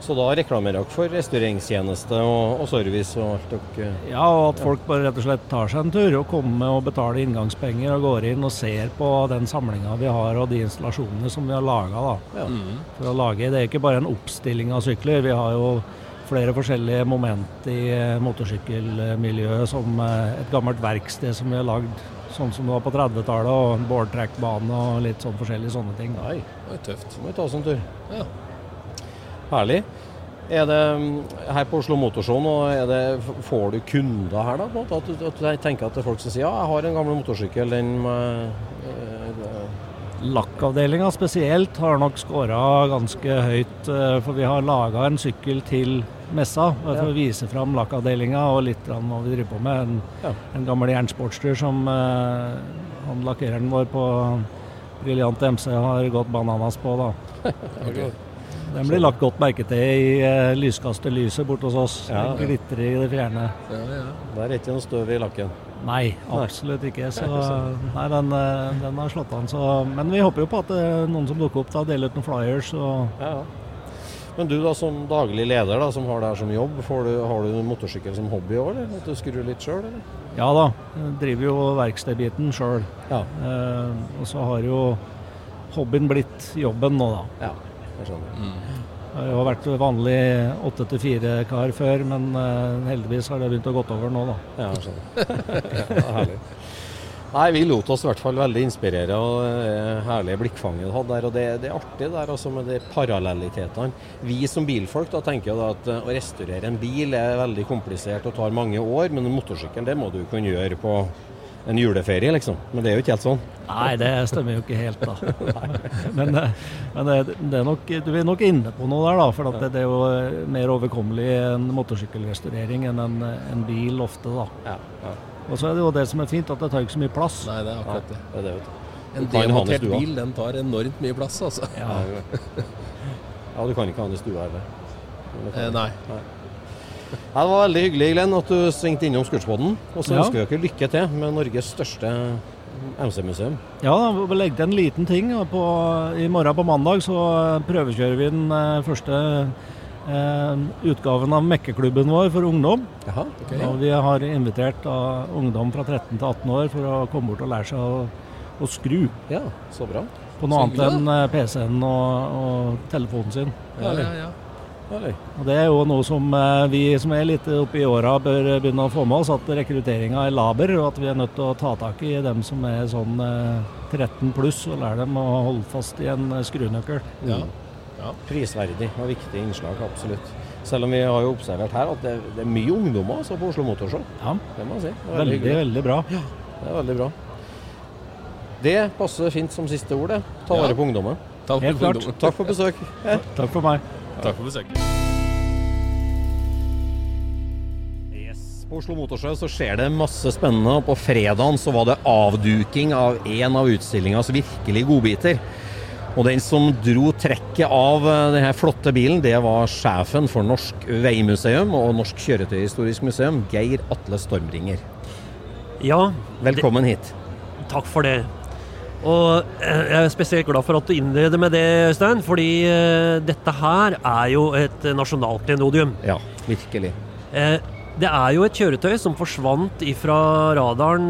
Så da reklamerer dere for restaureringstjeneste og, og service og alt dere Ja, og at folk bare rett og slett tar seg en tur og kommer og betaler inngangspenger og går inn og ser på den samlinga vi har og de installasjonene som vi har laga. Ja. Mm. For å lage, det er ikke bare en oppstilling av sykler. Vi har jo flere forskjellige moment i eh, motorsykkelmiljøet, som eh, et gammelt verksted som vi har lagd sånn som det var på 30-tallet, og en boardtrackbane og litt sånn forskjellige sånne ting. Nei, var tøft. må vi ta oss en tur. Ja. Herlig. Er det mm, her på Oslo Motorshow nå, det, får du kunder her da? At, du- at du tenker at det er folk som sier ja, jeg har en gammel motorsykkel, den må eh, Lakkavdelinga spesielt har nok skåra ganske høyt, eh, for vi har laga en sykkel til messa for Ja. å vise fram lakkavdelinga og litt grann hva vi driver på med. En, Ja. en gammel jernsportstur som eh, han lakkereren vår på Briljant MC har gått bananas på. da. <laughs> Den blir lagt godt merke til i uh, lyskasterlyset borte hos oss. Ja, Den ja. glitrer i det fjerne. Ja, ja. Det er ikke noe støv i lakken. Nei, absolutt ikke. <laughs> Så, nei, den, eh, den har slått an. Så, men vi håper jo på at det er noen som dukker opp da, deler ut noen flyers. Og, Ja, ja. Men du da som daglig leder, da, som har det her som jobb, får du, har du motorsykkel som hobby òg. At du skrur litt sjøl, eller? Ja da, jeg driver jo verkstedbiten sjøl. Ja. Eh, og så har jo hobbyen blitt jobben nå, da. Ja, jeg skjønner. Jeg har jo vært vanlig åtte til fire-kar før, men eh, heldigvis har det begynt å gått over nå, da. Ja, jeg skjønner. <laughs> ja, herlig. Nei, Vi lot oss i hvert fall veldig inspirere av det herlige blikkfanget du hadde der. og Det, det er artig der altså med de parallellitetene. Vi som bilfolk da tenker jo da at eh, å restaurere en bil er veldig komplisert og tar mange år, men en motorsykkel det må du kunne gjøre på en juleferie, liksom. Men det er jo ikke helt sånn. Nei, det stemmer jo ikke helt, da. <laughs> men eh, men det, det er nok, du er nok inne på noe der, da. For at det, det er jo eh, mer overkommelig en motorsykkelrestaurering enn en, en bil ofte, da. Ja, ja. Og så er det jo det som er fint, at det tar ikke så mye plass. Nei, det er akkurat det. Det er det. En demontert bil, den tar enormt mye plass, altså. Ja. <laughs> Ja, du kan ikke ha den i stua heller. Eh, du. nei. Ja, det var veldig hyggelig, Glenn, at du svingte innom Scootspoden. Og så Ja. ønsker vi dere lykke til med Norges største MC-museum. Ja, vi legger til en liten ting. og På, I morgen på mandag så prøvekjører vi den eh, første eh, utgaven av mekkeklubben vår for ungdom. Jaha, Og vi har invitert da, ungdom fra 13 til 18 år for å komme bort og lære seg å, å skru Ja, så bra. på noe Så annet enn eh, PC-en og, og telefonen sin. Ja, ja, ja. Og Det er jo noe som eh, vi som er litt oppe i åra bør begynne å få med oss, at rekrutteringa er laber, og at vi er nødt til å ta tak i dem som er sånn eh, 13 pluss, og lære dem å holde fast i en eh, skrunøkkel. ja. Prisverdig og viktig innslag, absolutt. Selv om vi har jo observert her at det, det er mye ungdommer altså, på Oslo Motorshow. Ja, Det må jeg si. Veldig, veldig, veldig bra. Det er veldig bra. Det passer fint som siste ord, det. Ta Ja. vare på ungdommen. Ta Helt klart. Takk for besøk. Takk for meg. Takk for besøket. På Oslo Motorshow så skjer det masse spennende. og På fredagen så var det avduking av en av utstillingas virkelig godbiter. Og den som dro trekket av eh, denne flotte bilen, det var sjefen for Norsk Veimuseum og Norsk Kjøretøyhistorisk museum, Geir Atle Stormringer. Ja, Velkommen hit. takk for det. Og eh, jeg er spesielt glad for at du innleder med det, Øystein, fordi eh, dette her er jo et nasjonalt klenodium. Ja, virkelig. Eh, Det er jo et kjøretøy som forsvant fra radaren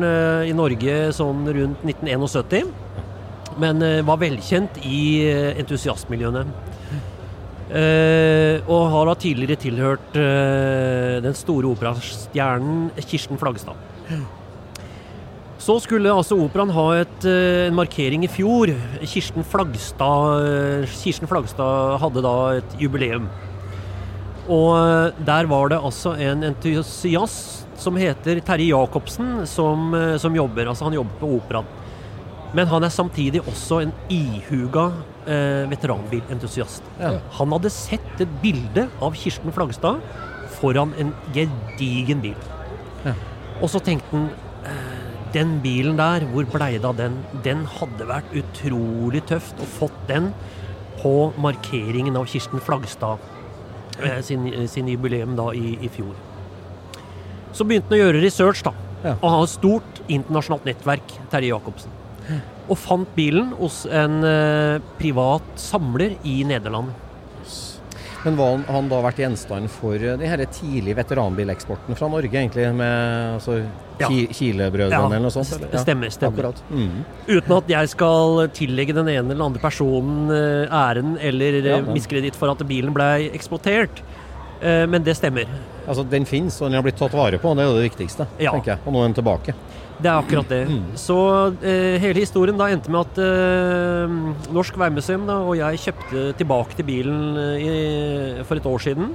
i Norge sånn rundt 1971, men var velkjent i entusiastmiljøene. Uh, og har da tidligere tilhørt uh, den store operastjernen Kirsten Flagstad. Så skulle altså operaen ha et, eh, en markering i fjor. Kirsten Flagstad, eh, Kirsten Flagstad hadde da et jubileum. Og eh, der var det altså en entusiast som heter Terje Jacobsen, som, som jobber. Altså han jobber på operaen. Men han er samtidig også en ihuga eh, veteranbilentusiast. Ja. Han hadde sett et bilde av Kirsten Flagstad foran en gedigen bil. Ja. Og så tenkte han eh, den bilen der, hvor blei det av den? Den hadde vært utrolig tøft å fått den på markeringen av Kirsten Flagstad eh, sin, sin jubileum da i, i fjor. Så begynte han å gjøre research, da. Ja. Og ha et stort internasjonalt nettverk, Terje Jacobsen. Og fant bilen hos en eh, privat samler i Nederland. Men var han, han da vært gjenstand for eh, de her tidlige veteranbileksporten fra Norge, egentlig, med altså, Ja. Kile-brødrene Ja, eller noe sånt? eller? det stemmer, stemmer. Mm. Uten at jeg skal tillegge den ene eller andre personen eh, æren eller eh, Ja, miskreditt for at bilen ble eksploatert. Eh, Men det stemmer. Altså, Den finnes, og den har blitt tatt vare på. Det er jo det viktigste, Ja. tenker jeg. Og nå er den tilbake. Det er akkurat det. Så eh, hele historien da endte med at eh, Norsk Veimuseum da, og jeg kjøpte tilbake til bilen eh, i, for et år siden.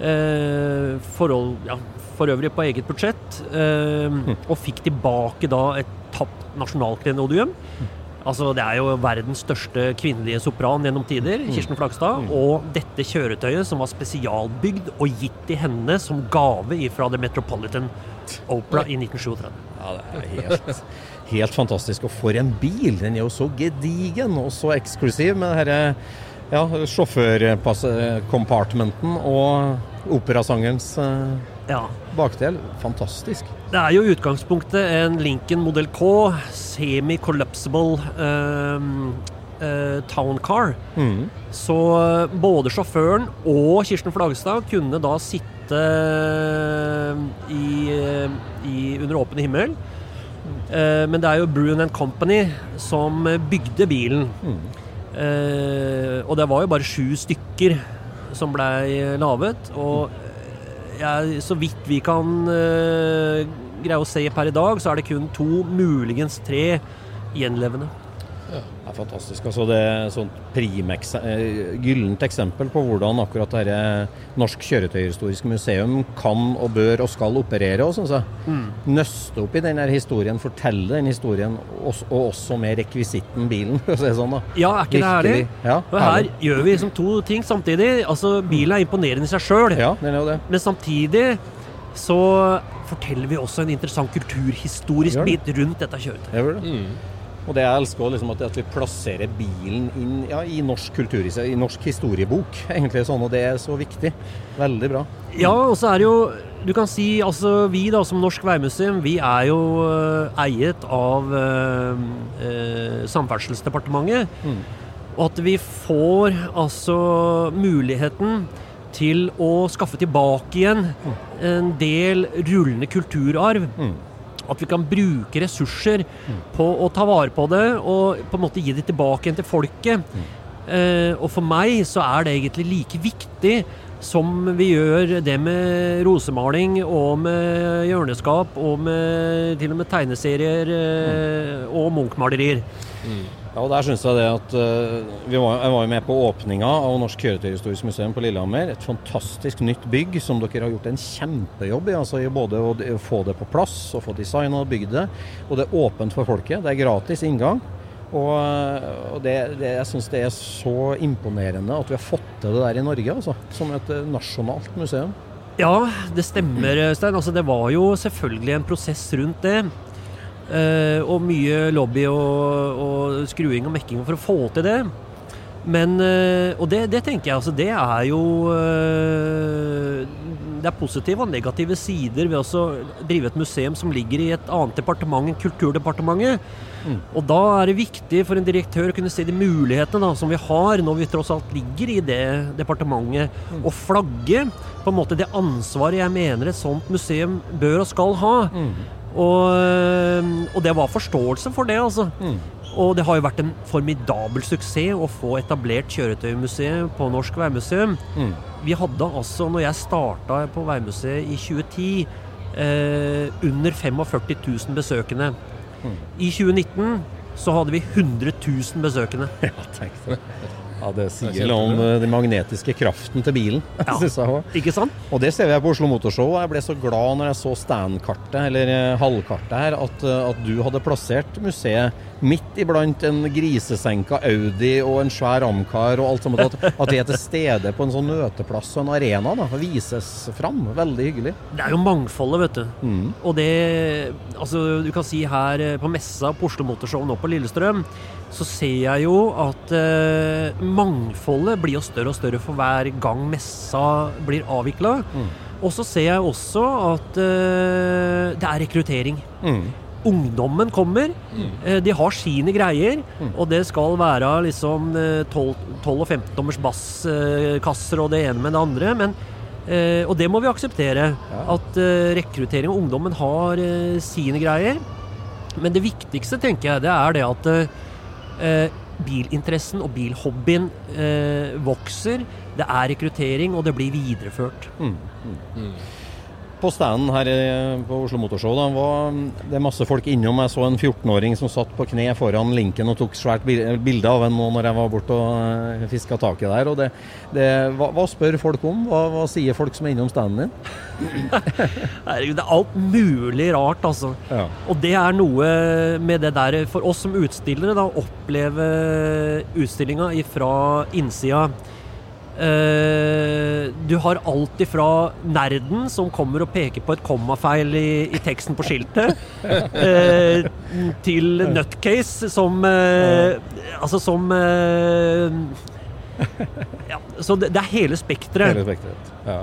Eh, forhold, ja, for øvrig på eget budsjett. Eh, Og fikk tilbake da et tapt nasjonalklenodium. Altså, det er jo verdens største kvinnelige sopran gjennom tider, Kirsten Flagstad. Og dette kjøretøyet som var spesialbygd og gitt til henne som gave fra The Metropolitan Opera i 1937. Ja, det er helt, helt fantastisk. Og for en bil! Den er jo så gedigen og så eksklusiv med denne ja, sjåførcompartmenten og operasangerens eh, Ja. bakdel. Fantastisk. Det er jo i utgangspunktet en Lincoln Model K, semi-collapsible ehm, eh, town car. Mm. Så eh, både sjåføren og Kirsten Flagstad kunne da sitte eh, i, eh, i, under åpen himmel. Eh, men det er jo Brun Company som bygde bilen. Eh, og det var jo bare sju stykker som blei laget. Og jeg, så vidt vi kan greie å se per i dag, så er det kun to, muligens tre, gjenlevende. Er fantastisk. altså Det er et sånt primex, eh, gyllent eksempel på hvordan akkurat dette Norsk kjøretøyhistorisk museum kan og bør og skal operere. Og, synes jeg. Nøste opp i den historien, fortelle den historien, og, og også med rekvisitten bilen. <laughs> si sånn da. Ja, er ikke det herlig? Ja, Og her herlig. gjør vi liksom to ting samtidig. Altså, Bilen er imponerende i seg sjøl, Ja, den er jo det. men samtidig så forteller vi også en interessant kulturhistorisk bit rundt dette kjøretøyet. Det. Mm. Og det jeg elsker liksom at, vi plasserer bilen inn ja, i norsk kulturhistorie, i norsk historiebok. <laughs> egentlig sånn, Og det er så viktig. Veldig bra. Ja, og så er det jo Du kan si altså vi da som Norsk Veimuseum, vi er jo eh, eiet av eh, eh, Samferdselsdepartementet. Og at vi får altså muligheten til å skaffe tilbake igjen en del rullende kulturarv. At vi kan bruke ressurser på å ta vare på det og på en måte gi det tilbake igjen til folket. Eh, og for meg så er det egentlig like viktig som vi gjør det med rosemaling og med hjørneskap og med til og med tegneserier eh, og Munch-malerier. Ja, og der synes jeg det at uh, var, Jeg var jo med på åpninga av Norsk kjøretøyhistorisk museum på Lillehammer. Et fantastisk nytt bygg som dere har gjort en kjempejobb i. altså i Både å få det på plass og få designa og bygd det. Og det er åpent for folket. Det er gratis inngang. Og, eh, og det, det, jeg syns det er så imponerende at vi har fått til det der i Norge, altså. Som et eh, nasjonalt museum. Ja, det stemmer, Stein. Altså, det var jo selvfølgelig en prosess rundt det. Eh, og mye lobby og, og skruing og mekking for å få til det. Men eh, Og det, det tenker jeg altså, det er jo eh, Det er positive og negative sider ved å drive et museum som ligger i et annet departement enn Kulturdepartementet. Og da er det viktig for en direktør å kunne se de mulighetene da, som vi har når vi tross alt ligger i det departementet, og flagge på en måte det ansvaret jeg mener et sånt museum bør og skal ha. Og, øh, og det var forståelse for det, altså. Og det har jo vært en formidabel suksess å få etablert kjøretøymuseet på Norsk Veimuseum. Vi hadde altså, når jeg starta på Veimuseet i 2010, eh, under 45 000 besøkende. I 2019 så hadde vi 100 000 besøkende. <laughs> Ja, tenk det. Ja, Det sier noe om eh, den magnetiske kraften til bilen. Ja. <laughs> jeg også. Ikke sant? Og det ser vi her på Oslo Motorshow. Jeg ble så glad når jeg så standkartet, eller eh, halvkartet her, at, eh, at du hadde plassert museet midt iblant en grisesenka Audi og en svær Amcar og alt sammen. At, at vi er til stede på en sånn møteplass og en arena. da, Vises fram. Veldig hyggelig. Det er jo mangfoldet, vet du. Mm. Og det Altså, du kan si her på messa på Oslo Motorshow nå på Lillestrøm, så ser jeg jo at eh, mangfoldet blir jo større og større for hver gang messa blir avvikla. Og så ser jeg også at eh, det er rekruttering. Mm. Ungdommen kommer. eh, De har sine greier. Og det skal være liksom eh, 12, 12 og 15 tommers basskasser og det ene med det andre. Men, eh, og det må vi akseptere. At eh, rekruttering og ungdommen har eh, sine greier. Men det viktigste, tenker jeg, det er det at eh, bilinteressen og bilhobbyen eh, vokser. Det er rekruttering, og det blir videreført. På standen her eh, på Oslo Motorshow da, var det masse folk innom. Jeg så en 14-åring som satt på kne foran linken og tok svært bilde av en nå når jeg var borte og fiska taket der. Og det, det, hva, hva spør folk om? Hva, hva sier folk som er innom standen din? <laughs> Det er alt mulig rart, altså. Ja. Og det er noe med det der For oss som utstillere, da, oppleve utstillinga fra innsida. Eh, du har alt ifra nerden som kommer og peker på et kommafeil i, i teksten på skiltet, uh, <laughs> til nutcase som uh, Altså som Ja, så det, det er hele spekteret. Hele spekteret. Ja.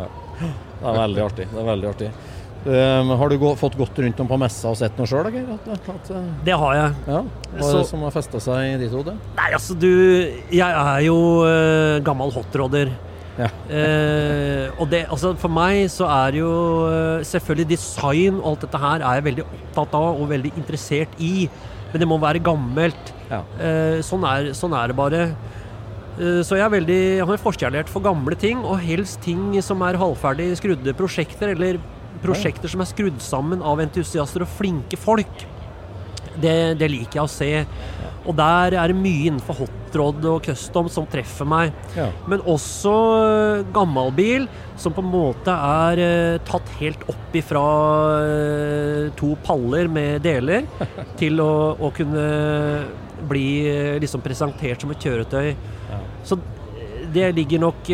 Det er veldig artig. Det er veldig artig. Um, har du gå, fått gått rundt om på messa og sett noe sjøl, uh, Det har jeg. ja. Hva er Så- det som har festa seg i ditt hode? Nei, altså du Jeg er jo uh, gammel hotroder. Ja. uh, og det, altså for meg så er jo eh, selvfølgelig design og alt dette her er jeg veldig opptatt av og veldig interessert i. Men det må være gammelt. Ja. Eh, sånn, er, sånn er det bare. Eh, så jeg, er veldig, jeg har en forkjærlighet for gamle ting, og helst ting som er halvferdig skrudde prosjekter, eller prosjekter som er skrudd sammen av entusiaster og flinke folk. Det, det liker jeg å se. Og der er det mye innenfor hotrod og custom som treffer meg. Ja. Men også øh, gammelbil som på en måte er øh, tatt helt opp ifra øh, to paller med deler <laughs> til å, å kunne bli liksom presentert som et kjøretøy. Så det ligger nok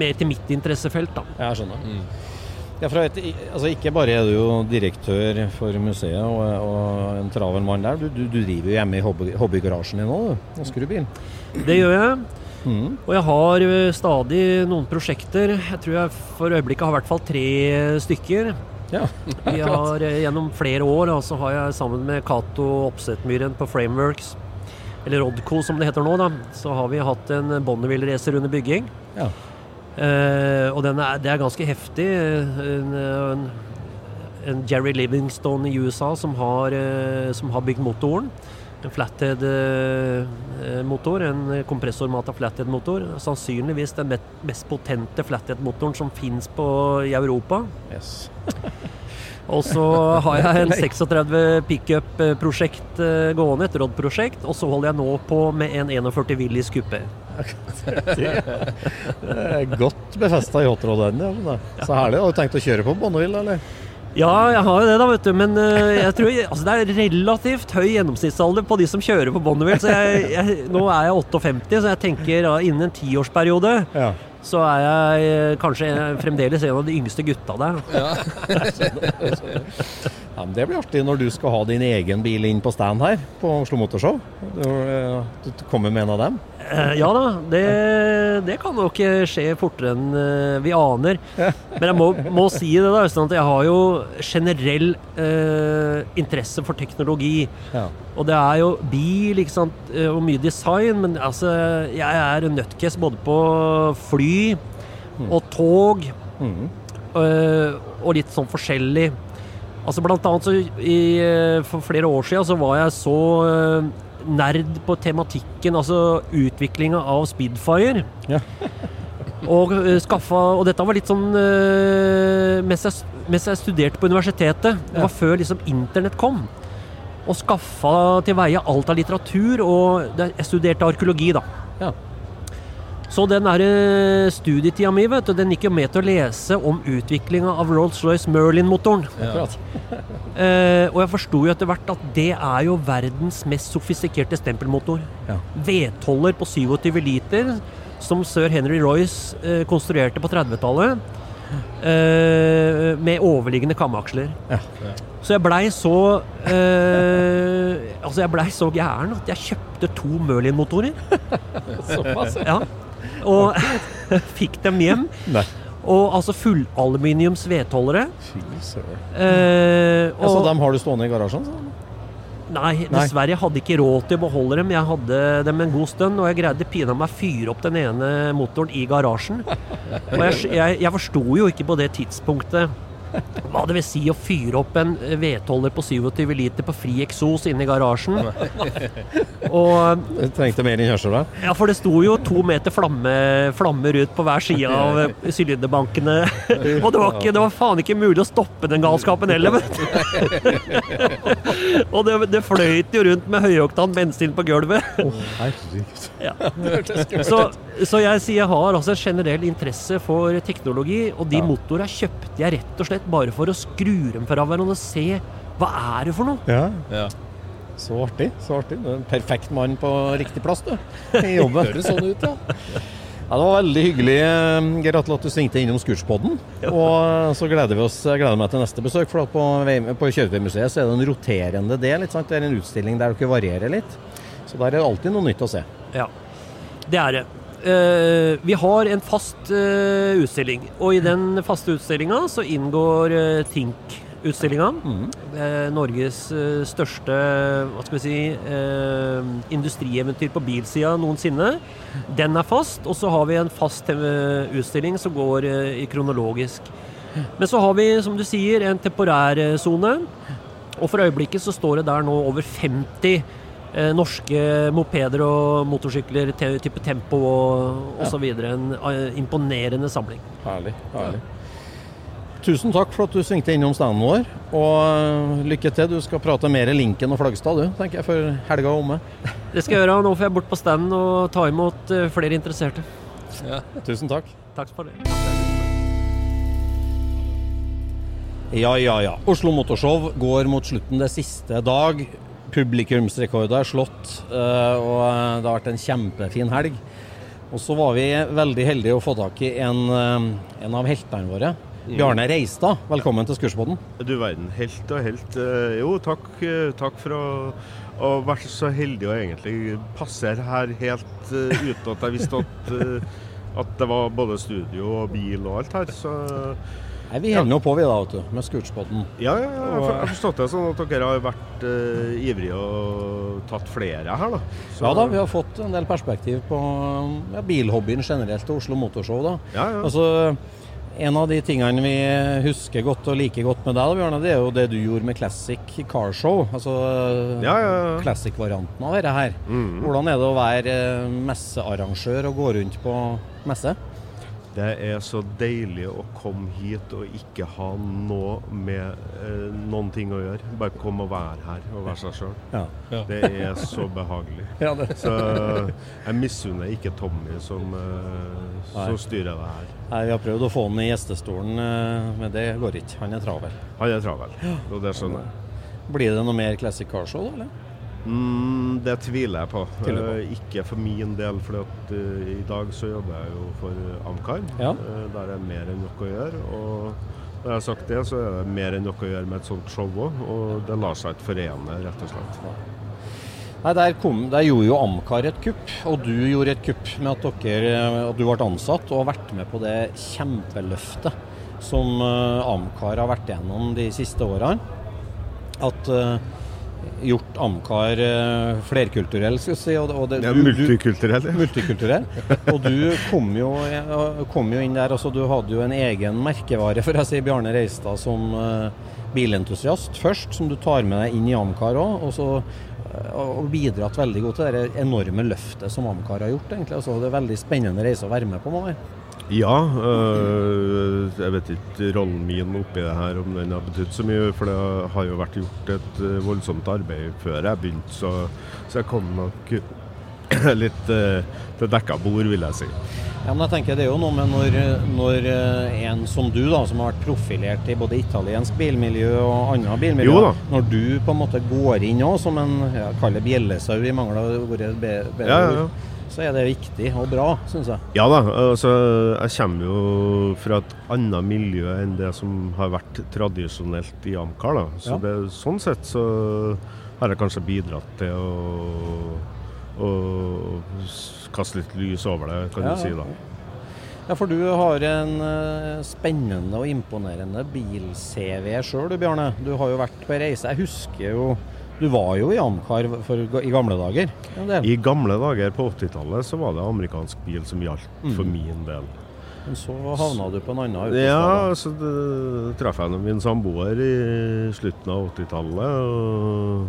mer til mitt interessefelt, da. Jeg skjønner. Ja, et, altså ikke bare er du jo direktør for museet og, og en travel mann der, du, du, du driver jo hjemme i hobby, hobbygarasjen din òg, du. Og skrur bil. Det gjør jeg. Mm. Og jeg har stadig noen prosjekter. Jeg tror jeg for øyeblikket har i hvert fall tre stykker. Ja, <laughs> Vi har Gjennom flere år altså har jeg sammen med Cato Oppsetmyren på Frameworks, eller Rodco som det heter nå, da, så har vi hatt en Bonneville-racer under bygging. Ja. Eh, og den er, det er ganske heftig. En, en, en Jerry Livingstone i USA som har, uh, som har bygd motoren. En flathead-motor, en kompressormata flathead-motor. Sannsynligvis den mest potente flathead-motoren som fins i Europa. Yes. <laughs> Og så har jeg en <laughs> 36 pickup-prosjekt eh, gående, et Rod-prosjekt. Og så holder jeg nå på med en 41 Willys kuppe. Det er godt befesta i hotroden. Ja, så herlig. Har du tenkt å kjøre på Bonneville, eller? Ja, jeg har jo det, da, vet du. Men eh, jeg tror, altså, det er relativt høy gjennomsnittsalder på de som kjører på Bonneville. Så jeg, jeg, nå er jeg 58, så jeg tenker da, innen en tiårsperiode Ja. så er jeg eh, kanskje fremdeles en av de yngste gutta der. Ja, <laughs> <laughs> men Det blir artig når du skal ha din egen bil inn på stand her på Oslo Motorshow. Du, eh, du kommer med en av dem. Eh, Ja da, det, det kan nok eh, skje fortere enn vi aner. Men jeg må, må si det, da, Øystein, at jeg har jo generell eh, interesse for teknologi. Ja. Og det er jo bil ikke sant, og mye design, men altså, jeg er nutcase både på fly og tog. eh, og litt sånn forskjellig. Altså Blant annet så i, eh, for flere år siden så var jeg så eh, nerd på tematikken, altså utviklinga av Speedfire. Ja. <laughs> og eh, skaffa Og dette var litt sånn mens, jeg, mens jeg studerte på universitetet. Det var før liksom internett kom. Og skaffa til veie alt av litteratur. Og jeg studerte arkeologi, da. Ja. Så den der eh, studietida mi, vet du, den gikk jo med til å lese om utviklinga av Rolls-Royce Merlin-motoren. Ja. <laughs> Eh, og jeg forsto jo etter hvert at det er jo verdens mest sofistikerte stempelmotor. Ja. Vedholder på 27 liter, som sir Henry Royce eh, konstruerte på 30-tallet. Eh, med overliggende kammeaksler. Ja. Så jeg blei så eh, <laughs> Altså, jeg blei så gæren at jeg kjøpte to Merlin-motorer. <laughs> Såpass. Ja. Og <laughs> fikk dem hjem. Nei. Og altså fullaluminiums vedholdere. Eh, og, Ja, så dem har du stående i garasjen? Så? Nei, dessverre. Jeg hadde ikke råd til å beholde dem. Jeg hadde dem en god stund, og jeg greide pinadø meg å fyre opp den ene motoren i garasjen. Og jeg, jeg, jeg forsto jo ikke på det tidspunktet hva det vil si å fyre opp en vedholder på 27 liter på fri eksos inne i garasjen. <laughs> Og Du trengte mer enn kjørsel der? ja, for det sto jo to meter flamme, flammer ut på hver side av eh, sylinderbankene. <laughs> Og det var, ikke, det var faen ikke mulig å stoppe den galskapen heller, vet du. <laughs> Og det, det fløyt jo rundt med høyoktan bensin på gulvet. Herregud. Ja. Så, så jeg sier jeg har altså en generell interesse for teknologi, og de motorene kjøpte jeg rett og slett bare for å skru dem fra hverandre og se hva er det for noe. Ja. Ja. Så artig. så artig. Du er en perfekt mann på riktig plass, du. <laughs> I jobben. Høres sånn ut, ja. Ja, det var veldig hyggelig, eh, at du svingte innom Scootspodden. Og så gleder vi oss, jeg gleder meg til neste besøk. For på, på Kjøretøymuseet så er det en roterende del. Ikke sant? Det er en utstilling der dere varierer litt. Så der er det alltid noe nytt å se. Ja, det er det. Eh, vi har en fast eh, utstilling. Og i den faste utstillinga så inngår eh, Tink-utstillinga. Eh, Norges største hva skal vi si, industrieventyr på bilsida noensinne. Den er fast. Og så har vi en fast utstilling som går i kronologisk. Men så har vi, som du sier, en temporær sone. Og for øyeblikket så står det der nå over 50 eh, norske mopeder og motorsykler, te, type Tempo og Ja. osv. En eh, imponerende samling. Herlig. herlig. Tusen takk for at du svingte innom standen vår. Og øh, lykke til. Du skal prate mer Linken og Flagstad, du, tenker jeg, før helga er omme. <laughs> Det skal jeg gjøre. Nå får jeg bort på standen og ta imot eh, flere interesserte. Tusen takk. Takk for det. Ja, ja, ja. Oslo Motorshow går mot slutten det siste dag. Publikumsrekorder er slått, øh, og øh, det har vært en kjempefin helg. Og så var vi veldig heldige å få tak i en, øh, en av heltene våre. Bjarne Reistad, velkommen til Skursbåten. Du verden, helt og helt. Eh, Jo, takk, eh, takk for å, å være så heldig å egentlig passere her helt eh, uten at jeg visste at, eh, at det var både studio og bil og alt her. Så Nei, Vi holder nå på vi da, vet du, med Scootspoden. ja, ja, ja, jeg har forstått det sånn at dere har vært eh, ivrige og tatt flere her, da. Så- Ja da, vi har fått en del perspektiv på ja, bilhobbyen generelt og Oslo Motorshow. da. Ja, ja. Altså, En av de tingene vi husker godt og liker godt med deg, da, Bjørne, det er jo det du gjorde med Classic Car Show. Altså Ja, ja, ja. classic-varianten av dette her. Mm. Hvordan er det å være eh, messearrangør og gå rundt på messe? Det er så deilig å komme hit og ikke ha noe med eh, noen ting å gjøre. Bare komme og være her og være seg sjøl. Ja. Ja. Det er så behagelig. <laughs> Ja, det- Så jeg misunner ikke Tommy som, eh, som styrer det her. Nei, Vi har prøvd å få han i gjestestolen, eh, men det går ikke. Han er travel. Han er travel, og det skjønner jeg. Blir det noe mer Classic Car Show, da? eller? Mm, det tviler jeg på. Eh, ikke for min del, for at, eh, i dag så jobber jeg jo for Amcar. Ja. Uh, der er mer enn nok å gjøre. Og når jeg har sagt det, så er det mer enn nok å gjøre med et sånt show òg. Og det lar seg ikke forene, rett og slett. Nei, der, kom, der gjorde jo Amcar et kupp, og du gjorde et kupp med at, dere, at du ble ansatt og har vært med på det kjempeløftet som Amcar har vært gjennom de siste årene. At gjort Amcar uh, flerkulturell, skal vi si. Og, og det, Ja, multikulturell. du- multikulturell. Og du kom jo, eh, kom jo inn der, altså du hadde jo en egen merkevare, for jeg sier Bjarne Reistad, som eh, bilentusiast først, som du tar med deg inn i Amcar òg. Og så eh, og bidratt veldig godt til det enorme løftet som Amcar har gjort. egentlig. Altså, det er veldig spennende reise å være med på. Med. Ja, øh, jeg vet ikke rollen min oppi det her om den har betydd så mye, for det har jo vært gjort et øh, voldsomt arbeid før jeg begynte, så, så jeg kom nok <clears throat> litt øh, til dekka bord, vil jeg si. Ja, men jeg tenker Det er jo noe med når, når eh, en som du, da, som har vært profilert i både italiensk bilmiljø og andre bilmiljø, når du på en måte går inn òg som en ja, bjellesau i mangel av ordet bedre Ja, ja, ja. Så er det viktig og bra, syns jeg. Ja da, altså jeg kommer jo fra et annet miljø enn det som har vært tradisjonelt i Amcar. da. Så Ja. det, sånn sett så har jeg kanskje bidratt til å, å kaste litt lys over det, kan Ja, du si da. Ja, for du har en eh, spennende og imponerende bil-CV sjøl, du Bjarne. Du har jo vært på reise. Jeg husker jo Du var jo i Amcar for, i gamle dager. I gamle dager på 80-tallet så var det amerikansk bil som gjaldt for Mm. min del. men så havna du på en annen autostrada. Ja, så traff jeg min samboer i slutten av 80-tallet. og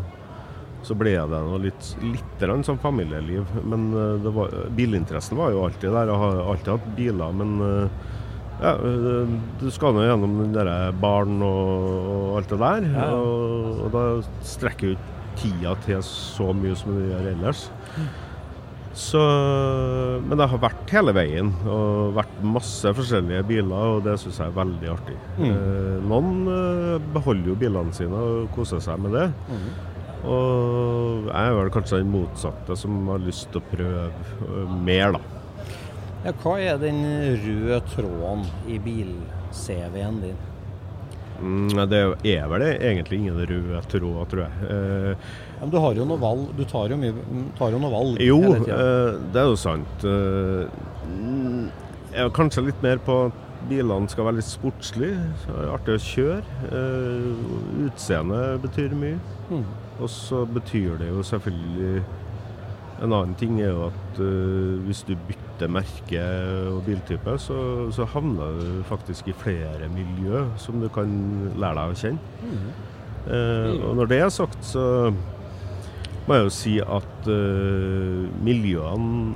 Så ble det noe litt, litt som familieliv. Men eh, det var, bilinteressen var jo alltid der. Jeg har alltid hatt biler. Men eh, ja, du skal nå gjennom den derre barn og, og alt det der. Ja. Og, og da strekker du ikke tida til så mye som du gjør ellers. Så, men det har vært hele veien, og vært masse forskjellige biler, og det syns jeg er veldig artig. Mm. Eh, noen eh, beholder jo bilene sine og koser seg med det. Mm. Og jeg er vel kanskje den motsatte, som har lyst til å prøve eh, mer, da. Ja, hva er den røde tråden i bil-CV-en din? Mm, det er vel egentlig ingen rød tråd, tror jeg. Eh, Men du har jo noe valg, du tar jo, mye, tar jo noe valg jo, eh, det er jo sant. Eh, mm, jeg kanskje litt mer på at bilene skal være litt sportslige. så er det Artig å kjøre. Uh, Utseendet betyr mye. Mm. Og så betyr det jo selvfølgelig En annen ting er jo at uh, hvis du bytter merke og biltype, så, så havner du faktisk i flere miljø som du kan lære deg å kjenne. Eh, og når det er sagt, så må jeg jo si at uh, miljøene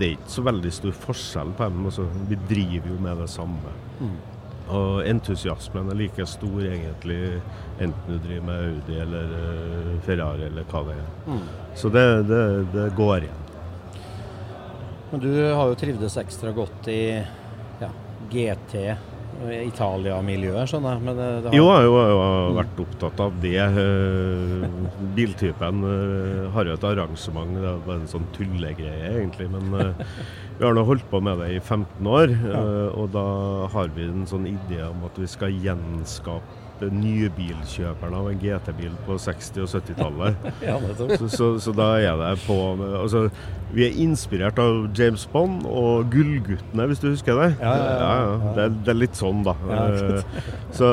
Det er ikke så veldig stor forskjell på dem. Altså, vi driver jo med det samme. Mm. Og entusiasmen er like stor egentlig enten du driver med Audi eller eh, Ferrari eller hva det er. Mm. Så det, det, det går igjen. Men du har jo trivdes ekstra godt i ja, GT, Italia-miljøet, skjønner jeg. Men det, det har... Jo, jeg har jo vært opptatt av det. Eh, Biltypen eh, har jo et arrangement, det er bare en sånn tullegreie egentlig. Men eh, vi har nå holdt på med det i 15 år, og da har vi en sånn idé om at vi skal gjenskape nybilkjøperen av en GT-bil på 60- og 70-tallet. <laughs> Ja, så, så, så da er det på altså, Vi er inspirert av James Bond og Gullguttene, hvis du husker det? Ja, ja. Det, det er litt sånn, da. Eh, så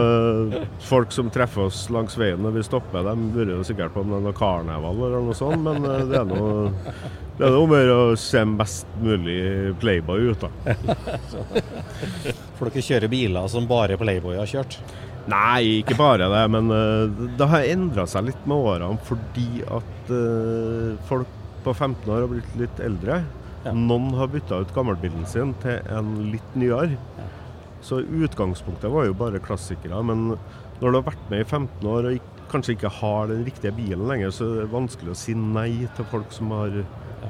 folk som treffer oss langs veien når vi stopper, de lurer jo sikkert på om det er noe karneval eller noe sånt, men eh, det er noe det er om å gjøre å se mest mulig Playboy ut, da. <laughs> For dere kjører biler som bare Playboy har kjørt? Nei, ikke bare det, men eh, det har endra seg litt med årene fordi at eh, folk på 15 år har blitt litt eldre. Noen har bytta ut gammelbilen sin til en litt nyere. Så utgangspunktet var jo bare klassikere. Men når du har vært med i 15 år og kanskje ikke har den riktige bilen lenger, så er det vanskelig å si nei til folk som har,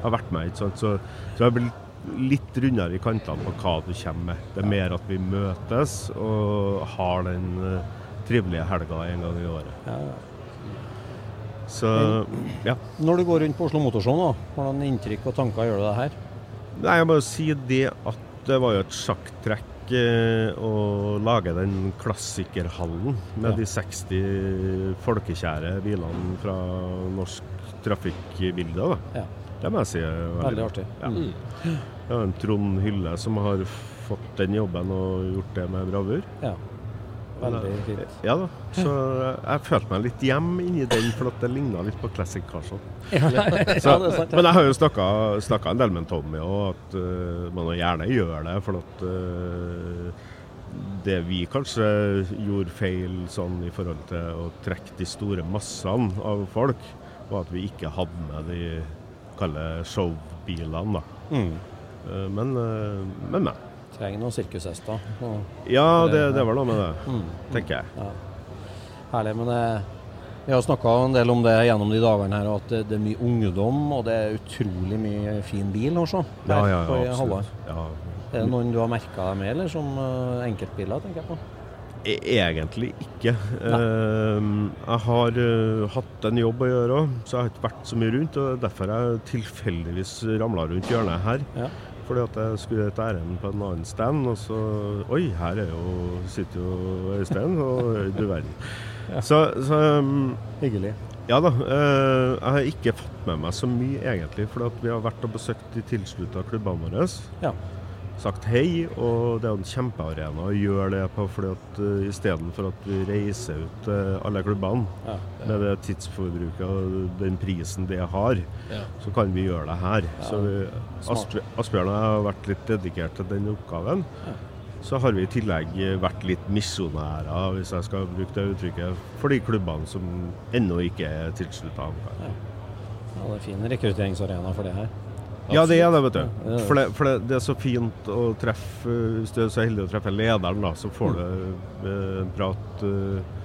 har vært med. Så, så jeg blir litt rundere i kantene på hva du kommer med. Det er mer at vi møtes og har den eh, trivelige helga en gang i året. Så ja. Når du går rundt på Oslo Motorshow nå, hvordan inntrykk og tanker gjør du deg her? Nei, jeg må jo si det at det var jo et sjakktrekk eh, å lage den klassikerhallen med Ja. de 60 folkekjære bilene fra norsk trafikkbilde. Ja. Det må jeg si. er Veldig artig. Ja. Mm. Er en Trond Hylle som har fått den jobben og gjort det med bravur. Ja. Veldig fint. Ja da. Så jeg følte meg litt hjem inni den, for at det ligna litt på Classic Carson. Ja, ja, ja. men jeg har jo snakka en del med Tommy òg, at uh, man gjerne gjør det. For at uh, det vi kanskje gjorde feil sånn i forhold til å trekke de store massene av folk, var at vi ikke hadde med de kalde showbilene, da. Mm. Eh, Men, med men, men. Trenger noen sirkushester. Ja, det, det var noe med det, Mm. tenker jeg. Ja. Herlig. Men det, vi har snakka en del om det gjennom de dagene her, og at det, det er mye ungdom, og det er utrolig mye fin bil også. Ja, ja, ja, absolutt. Ja. Er det noen du har merka deg med, eller som eh, enkeltbiler, tenker jeg på? E- Egentlig ikke. Uh, jeg har uh, hatt en jobb å gjøre så jeg har ikke vært så mye rundt. og Derfor har jeg tilfeldigvis ramla rundt hjørnet her. Ja. Fordi at jeg skulle et ærend på en annen stand, og så Oi, her er jo, sitter jo Øystein, og <laughs> du verden. Så, så um, Hyggelig. Ja da. eh, jeg har ikke fått med meg så mye, egentlig. For vi har vært og besøkt de tilslutta klubbene våre. Ja. Sagt hei, og det er en kjempearena å gjøre det på. fordi at uh, Istedenfor at vi reiser ut uh, alle klubbene Ja. med det tidsforbruket og den prisen det har, Ja. så kan vi gjøre det her. Ja, Så. Asbjørn, og jeg har vært litt dedikert til den oppgaven. Så har vi i tillegg vært litt misjonærer, hvis jeg skal bruke det uttrykket, for de klubbene som ennå ikke er tilslutta. Ja, det er fin rekrutteringsarena for det her. Ja, det er det, vet du. For det, for det, det er så fint å treffe Hvis du er så heldig å treffe lederen, da, så får du eh, prat eh,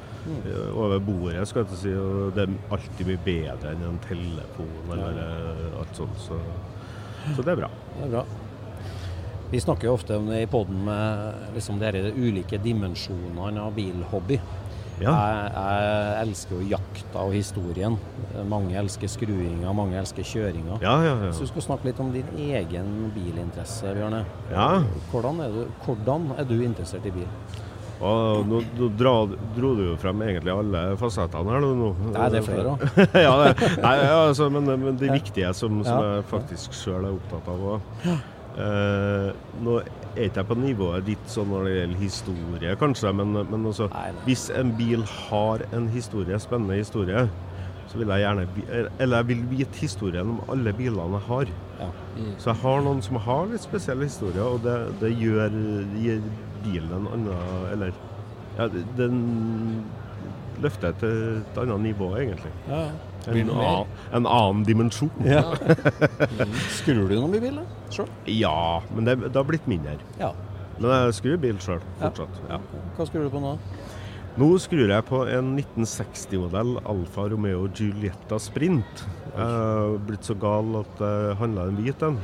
over bordet, skal jeg si. Og det er alltid mye bedre enn en telefon eller eh, alt sånt. Så, så det er bra. Det er bra. Vi snakker jo ofte om det i poden med liksom de ulike dimensjonene av bilhobby. Ja. Jeg, jeg elsker jo jakta og historien. Mange elsker skruinga, mange elsker kjøringa. Ja, ja, ja. Så du skal snakke litt om din egen bilinteresse, Bjørne. Ja. Hvordan er, du, hvordan er du interessert i bil? Og nå, nå dra, dro du jo frem egentlig alle fasettene her nå. Nei, det er flere òg. <laughs> ja, nei, ja, altså, men, men de viktige som, som jeg faktisk sjøl er opptatt av. Og, eh, nå er ikke jeg på nivået ditt sånn når det gjelder historie, kanskje, men, men altså, hvis en bil har en historie, spennende historie, så vil jeg gjerne Eller jeg vil vite historien om alle bilene jeg har. Så jeg har noen som har litt spesielle historier, og det, det gjør gir bilen en annen Eller ja, den løfter til et annet nivå, egentlig. Ja, ja. En, en annen dimensjon. Ja. Skrur du noen bil? Sjøl? Ja, men det, det har blitt mindre. Ja. Men jeg skrur bil sjøl fortsatt. Ja. Hva skrur du på nå? Nå skrur jeg på en 1960-modell Alfa Romeo Giulietta Sprint. Jeg har blitt så gal at jeg handla en hvit en.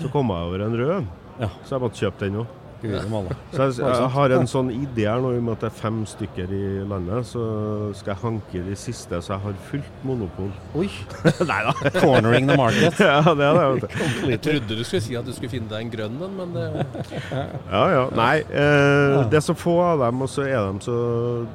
Så kom jeg over en rød, så jeg måtte kjøpe den òg. Så jeg, jeg har en sånn idé her nå, i og med at det er fem stykker i landet, så skal jeg hanke de siste, så jeg har fullt monopol. Oi! <laughs> Nei da. Cornering the market. <laughs> ja, det er det. Jeg trodde du skulle si at du skulle finne deg en grønn en, men det Ja, ja. Nei, eh, det er så få av dem, og så er de så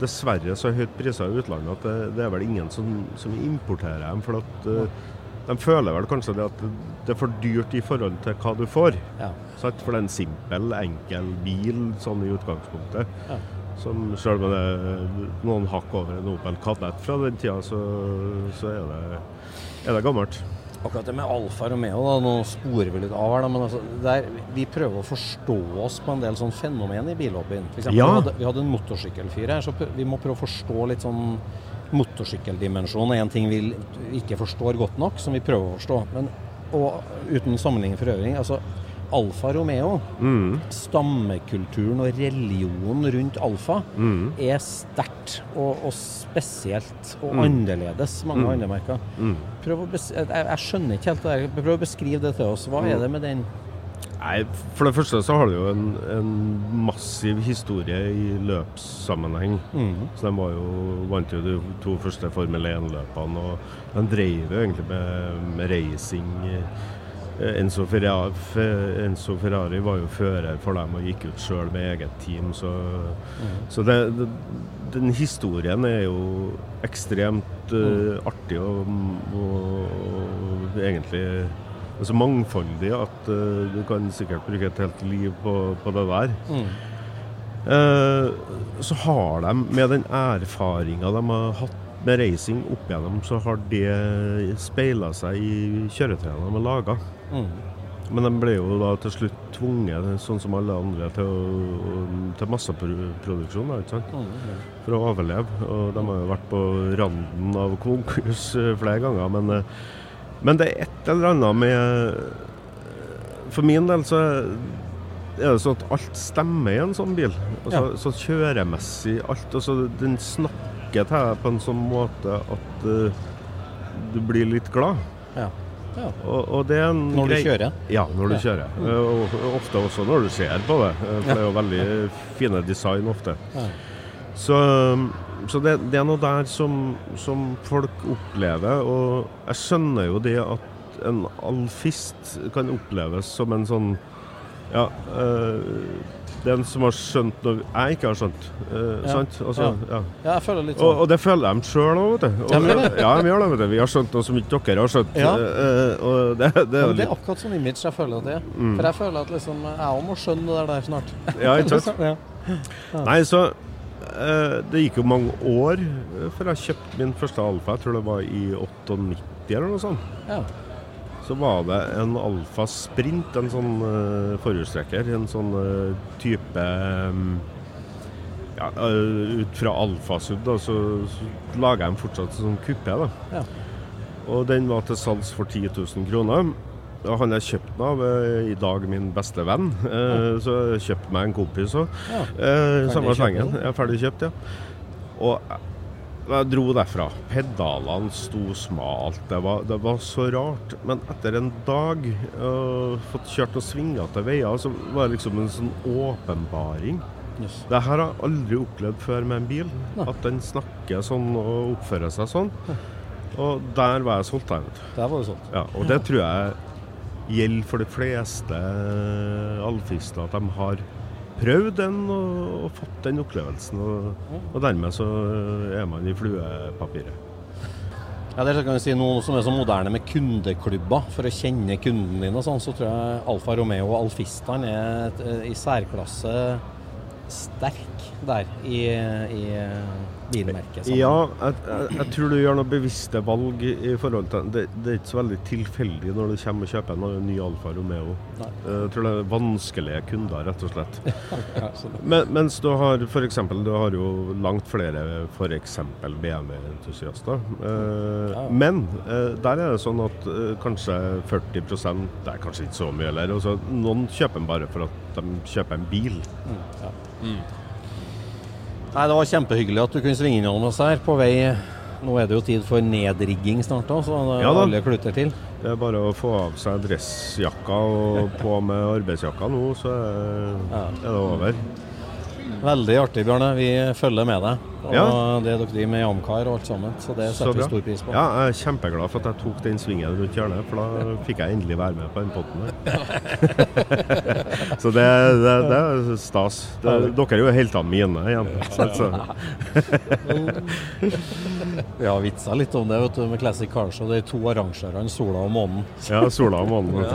dessverre så høyt prisa i utlandet at det, det er vel ingen som, som importerer dem. For at eh, de føler vel kanskje det at det er for dyrt i forhold til hva du får. Ja. For det er en simpel, enkel bil sånn i utgangspunktet. Ja. Som selv om det er noen hakk over en Opel Kadett fra den tida, så, så er, det, er det gammelt. Akkurat det med Alfa Romeo, da, nå sporer vi litt av her, da, men altså, der, vi prøver å forstå oss på en del sånn fenomen i bilhobbyen. For eksempel, Ja. vi, hadde, vi hadde en motorsykkelfyr her, så vi må prøve å forstå litt sånn Motorsykkeldimensjonen er en ting vi ikke forstår godt nok, som vi prøver å forstå. Men, og uten sammenligning for øvrig, altså Alfa Romeo, Mm. stammekulturen og religionen rundt Alfa, Mm. er sterkt og, og spesielt og Mm. annerledes mange Mm. andre merker. Mm. Jeg, jeg skjønner ikke helt det der. Prøv å beskrive det til oss. Hva Mm. er det med den? Nei, For det første så har de jo en, en massiv historie i løpssammenheng. Mm. Så De var jo, vant jo de to første Formel 1-løpene, og de drev jo egentlig med, med racing. Enzo Ferrari, Enzo Ferrari var jo fører for dem og gikk ut sjøl med eget team. Så, så det, det, den historien er jo ekstremt uh, artig og, og, og egentlig så mangfoldig at uh, du kan sikkert bruke et helt liv på, på det der. Mm. Uh, så har de, med den erfaringa de har hatt med racing opp igjennom, så har det speila seg i kjøretøyene de har laga. Mm. Men de ble jo da til slutt tvunget, sånn som alle andre, til, å, til masseproduksjon. da, ikke sant? Mm, For å overleve. Og de har jo vært på randen av konkurs eh, flere ganger. Men, eh, men det er et eller annet med For min del så er det sånn at alt stemmer i en sånn bil. Altså, Så kjøremessig alt. Altså, den snakker til deg på en sånn måte at uh, du blir litt glad. Ja. Ja. Og, og Når du kjører? Ja, når du Ja. kjører. Mm. Og, ofte også når du ser på det. eh, For det er jo veldig fine design ofte. Ja. Så, så det, det er noe der som, som folk opplever, og jeg skjønner jo det at en alfist kan oppleves som en sånn Ja, øh, det er som har skjønt noe jeg ikke har skjønt. Øh, Ja. Sant? Altså, Ja. ja. Jeg føler litt Og, sånn. og det føler de sjøl òg, vet du. Og, Ja, men ja, de gjør det, vet du. Vi har skjønt noe som ikke dere har skjønt. Ja. Øh, og det, det det er akkurat sånn image jeg føler at det er. Mm. For jeg føler at liksom, jeg òg må skjønne det der, snart. Ja, ikke sant? <laughs> ja. Nei, så eh, Det gikk jo mange år eh, før jeg kjøpte min første Alfa. Jeg tror det var i 98 eller noe sånt. Ja. Så var det en Alfa Sprint, en sånn uh, forhjulstrekker. En sånn uh, type um, ja, uh, Ut fra Alfasub da, så, så laga jeg fortsatt som sånn kuppé. Ja. Og den var til salgs for 10 000 kroner. Han jeg kjøpte den av, er i dag min beste venn. Eh, Så jeg kjøpte meg en kompis òg. Ja. Eh, samme slengen. Jeg er ferdig kjøpt, ja. Og jeg- jeg dro derfra. Pedalene sto smalt. Det var, det var så rart. Men etter en dag, uh, fått kjørt noen svingete veier, så var det liksom en sånn åpenbaring. Yes. Det her har jeg aldri opplevd før med en bil. At den snakker sånn og oppfører seg sånn. Og der var jeg solgt, der, vet du. Der var du solgt. Ja, og det tror jeg gjelder for de fleste alfister, at de har prøvd den og, og fått den opplevelsen. Og, og dermed så er man i fluepapiret. Ja, det kan vi si Noe som er så moderne med kundeklubber, for å kjenne kunden din og sånn, så tror jeg Alfa Romeo og Alfistene er i særklasse sterk der i, i bilmerket. Ja, jeg, jeg, jeg, tror du gjør noen bevisste valg i forhold til det, det er ikke så veldig tilfeldig når du kommer og kjøper en ny Alfa Romeo. Nei. Jeg tror det er vanskelige kunder, rett og slett. <laughs> Men, mens du har f.eks. du har jo langt flere f.eks. BMW-entusiaster. Eh, ja. Men eh, der er det sånn at eh, kanskje 40 Det er kanskje ikke så mye heller. Altså, noen kjøper den bare for at de kjøper en bil. Mm, ja. mm. Nei, Det var kjempehyggelig at du kunne svinge innom oss her på vei. Nå er det jo tid for nedrigging snart, da, så det er ja, alle kluter til. Det er bare å få av seg dressjakka og på med arbeidsjakka nå, så er, er det over. Veldig artig, Bjarne. Vi følger med deg. Og ja. det dere driver med i Amcar og alt sammen. Så det setter vi stor pris på. Ja, jeg er kjempeglad for at jeg tok den svingen rundt hjørnet, for da fikk jeg endelig være med på den potten der. <laughs> så det, det, det, er stas. Det, dere er jo heltene mine igjen. Så. vi har <laughs> vitsa litt om det vet du, med Classic Cars og er to arrangørene, Sola og Månen. ja, Sola og Månen. <laughs>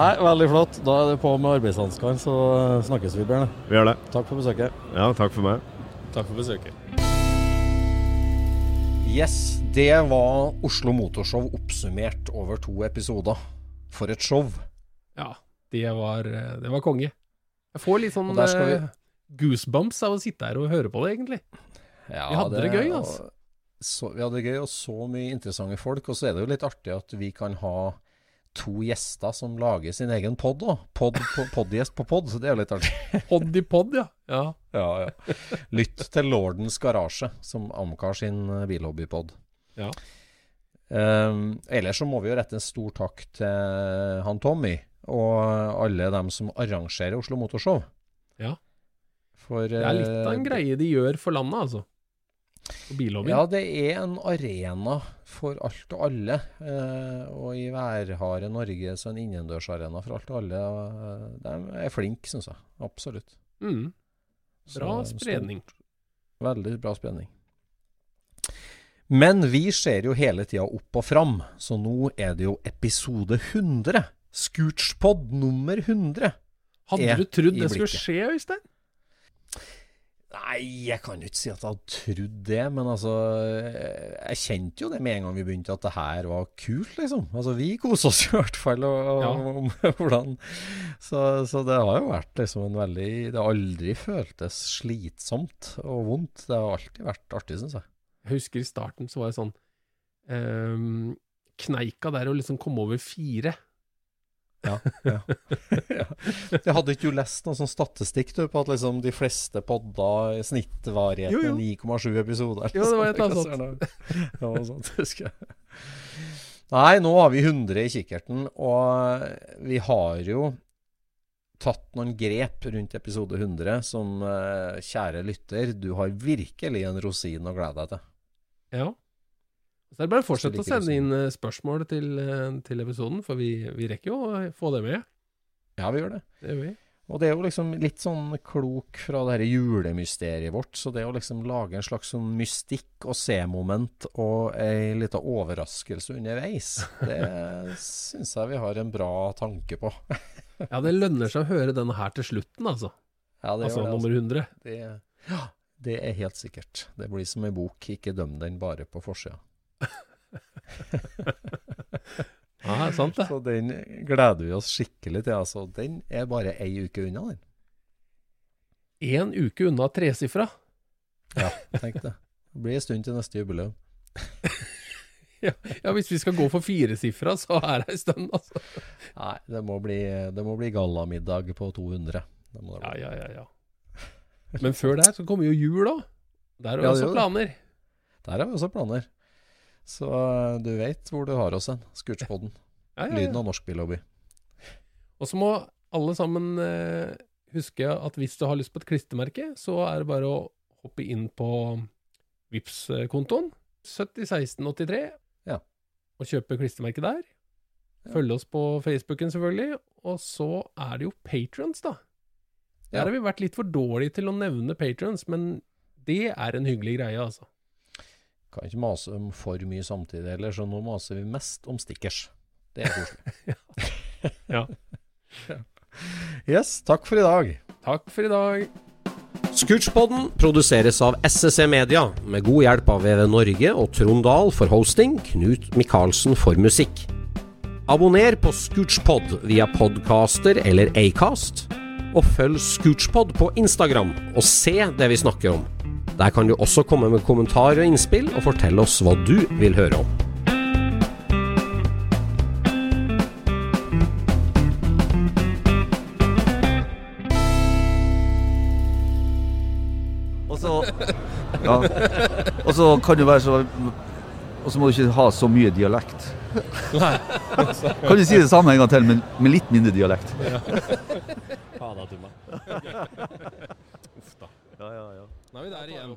Nei, veldig flott. Da er det på med arbeidshanskene, så snakkes vi, Bjørn. Vi gjør det. Takk for besøket. Ja, takk for meg. Takk for besøket. Yes, det var Oslo Motorshow oppsummert over to episoder. For et show. Ja, det var, det var konge. Jeg får litt sånn vi... Eh, goosebumps av å sitte her og høre på det, egentlig. Ja, vi hadde det, det gøy, altså. Så, vi hadde det gøy, og så mye interessante folk. Og så er det jo litt artig at vi kan ha to gjester som lager sin egen pod òg. Podgjest på pod, så det er jo litt artig. <laughs> pod i pod, ja. ja. ja, ja. Lytt til Lordens Garasje, som Amcar sin eh, bilhobbypod. Ja. Um, ellers så må vi jo rette en stor takk til han Tommy og alle dem som arrangerer Oslo Motorshow. Ja. For, det er litt av en eh, greie de gjør for landet, altså. Ja, det er en arena for alt og alle. Eh, og i værharde Norge så en innendørsarena for alt og alle. Eh, de er flinke, syns jeg. Absolutt. Mm. Bra så, spredning. Stort, veldig bra spredning. Men vi ser jo hele tida opp og fram, så nå er det jo episode 100. Scootspod nummer 100. Hadde du trodd det skulle skje, Øystein? Nei, jeg kan jo ikke si at jeg hadde trodd det, men altså Jeg kjente jo det med en gang vi begynte, at det her var kult, liksom. Altså, vi koser oss i hvert fall, og, ja. og <laughs> hvordan så, så, det har jo vært liksom en veldig Det har aldri føltes slitsomt og vondt. Det har alltid vært artig, syns jeg. Jeg husker i starten så var jeg sånn um, Kneika der å liksom komme over fire ja, <laughs> ja. Jeg hadde ikke du lest noen sånn statistikk du, på at liksom de fleste podder snittvarigheten i 9,7 episoder? Jo, det var et eller annet <laughs> sånt. sånt husker jeg. Nei, nå har vi 100 i kikkerten, og vi har jo tatt noen grep rundt episode 100 som, eh, kjære lytter, du har virkelig en rosin å glede deg til. Ja. Så er det bare å fortsette å sende inn eh, spørsmål til, eh, til episoden, for vi, vi, rekker jo å få det med. Ja, vi gjør det. Det gjør vi. Og det er jo liksom litt sånn klok fra det her julemysteriet vårt. Så det å liksom lage en slags sånn mystikk og se-moment og ei lita overraskelse underveis, det <laughs> syns jeg vi har en bra tanke på. ja, det lønner seg å høre denne her til slutten, altså. Ja, det altså det, nummer 100. Altså. Det, ja, det er helt sikkert. Det blir som ei bok, ikke døm den bare på forsida. <laughs> ja, sant det. Så den gleder vi oss skikkelig til. Altså, den er bare ei uke unna, den. Én uke unna tresifra? Ja, tenk det. Det blir en stund til neste jubileum. <laughs> ja, ja, hvis vi skal gå for firesifra, så er det en stund, altså. Nei, det må bli, det må bli gallamiddag på 200. Ja, ja, ja, ja. Men før der så kommer jo jul, da. Der har vi ja, også planer. Der har vi også planer. Så eh, du vet hvor du har oss hen. Scootspoden. Ja, ja, ja. Lyden av norsk billobby. Og så må alle sammen eh, huske at hvis du har lyst på et klistremerke, så er det bare å hoppe inn på VIPS kontoen 701683 ja. og kjøpe klistremerke der. Følg oss på Facebooken, selvfølgelig. Og så er det jo patrons, da. Der Ja. har vi vært litt for dårlige til å nevne patrons, men det er en hyggelig greie, altså. Kan ikke mase om for mye samtidig heller, så nå maser vi mest om stickers. Det er koselig. <laughs> <laughs> Ja. Yes, takk for i dag. Takk for i dag. Scootchpoden produseres av SSC Media, med god hjelp av VV Norge og Trond Dahl for hosting, Knut Micaelsen for musikk. Abonner på Scootchpod via podcaster eller Acast, og følg Scootchpod på Instagram og se det vi snakker om. Der kan du også komme med kommentarer og innspill, og fortelle oss hva du vil høre om. Og så <laughs> Ja. Og så kan det være så Og så må du ikke ha så mye dialekt. Nei. <laughs> Kan du si det samme en gang til, men med litt mindre dialekt? Ja. det, Tumme. <laughs> Uff da. Ja, ja, ja. Nå er vi der igjen.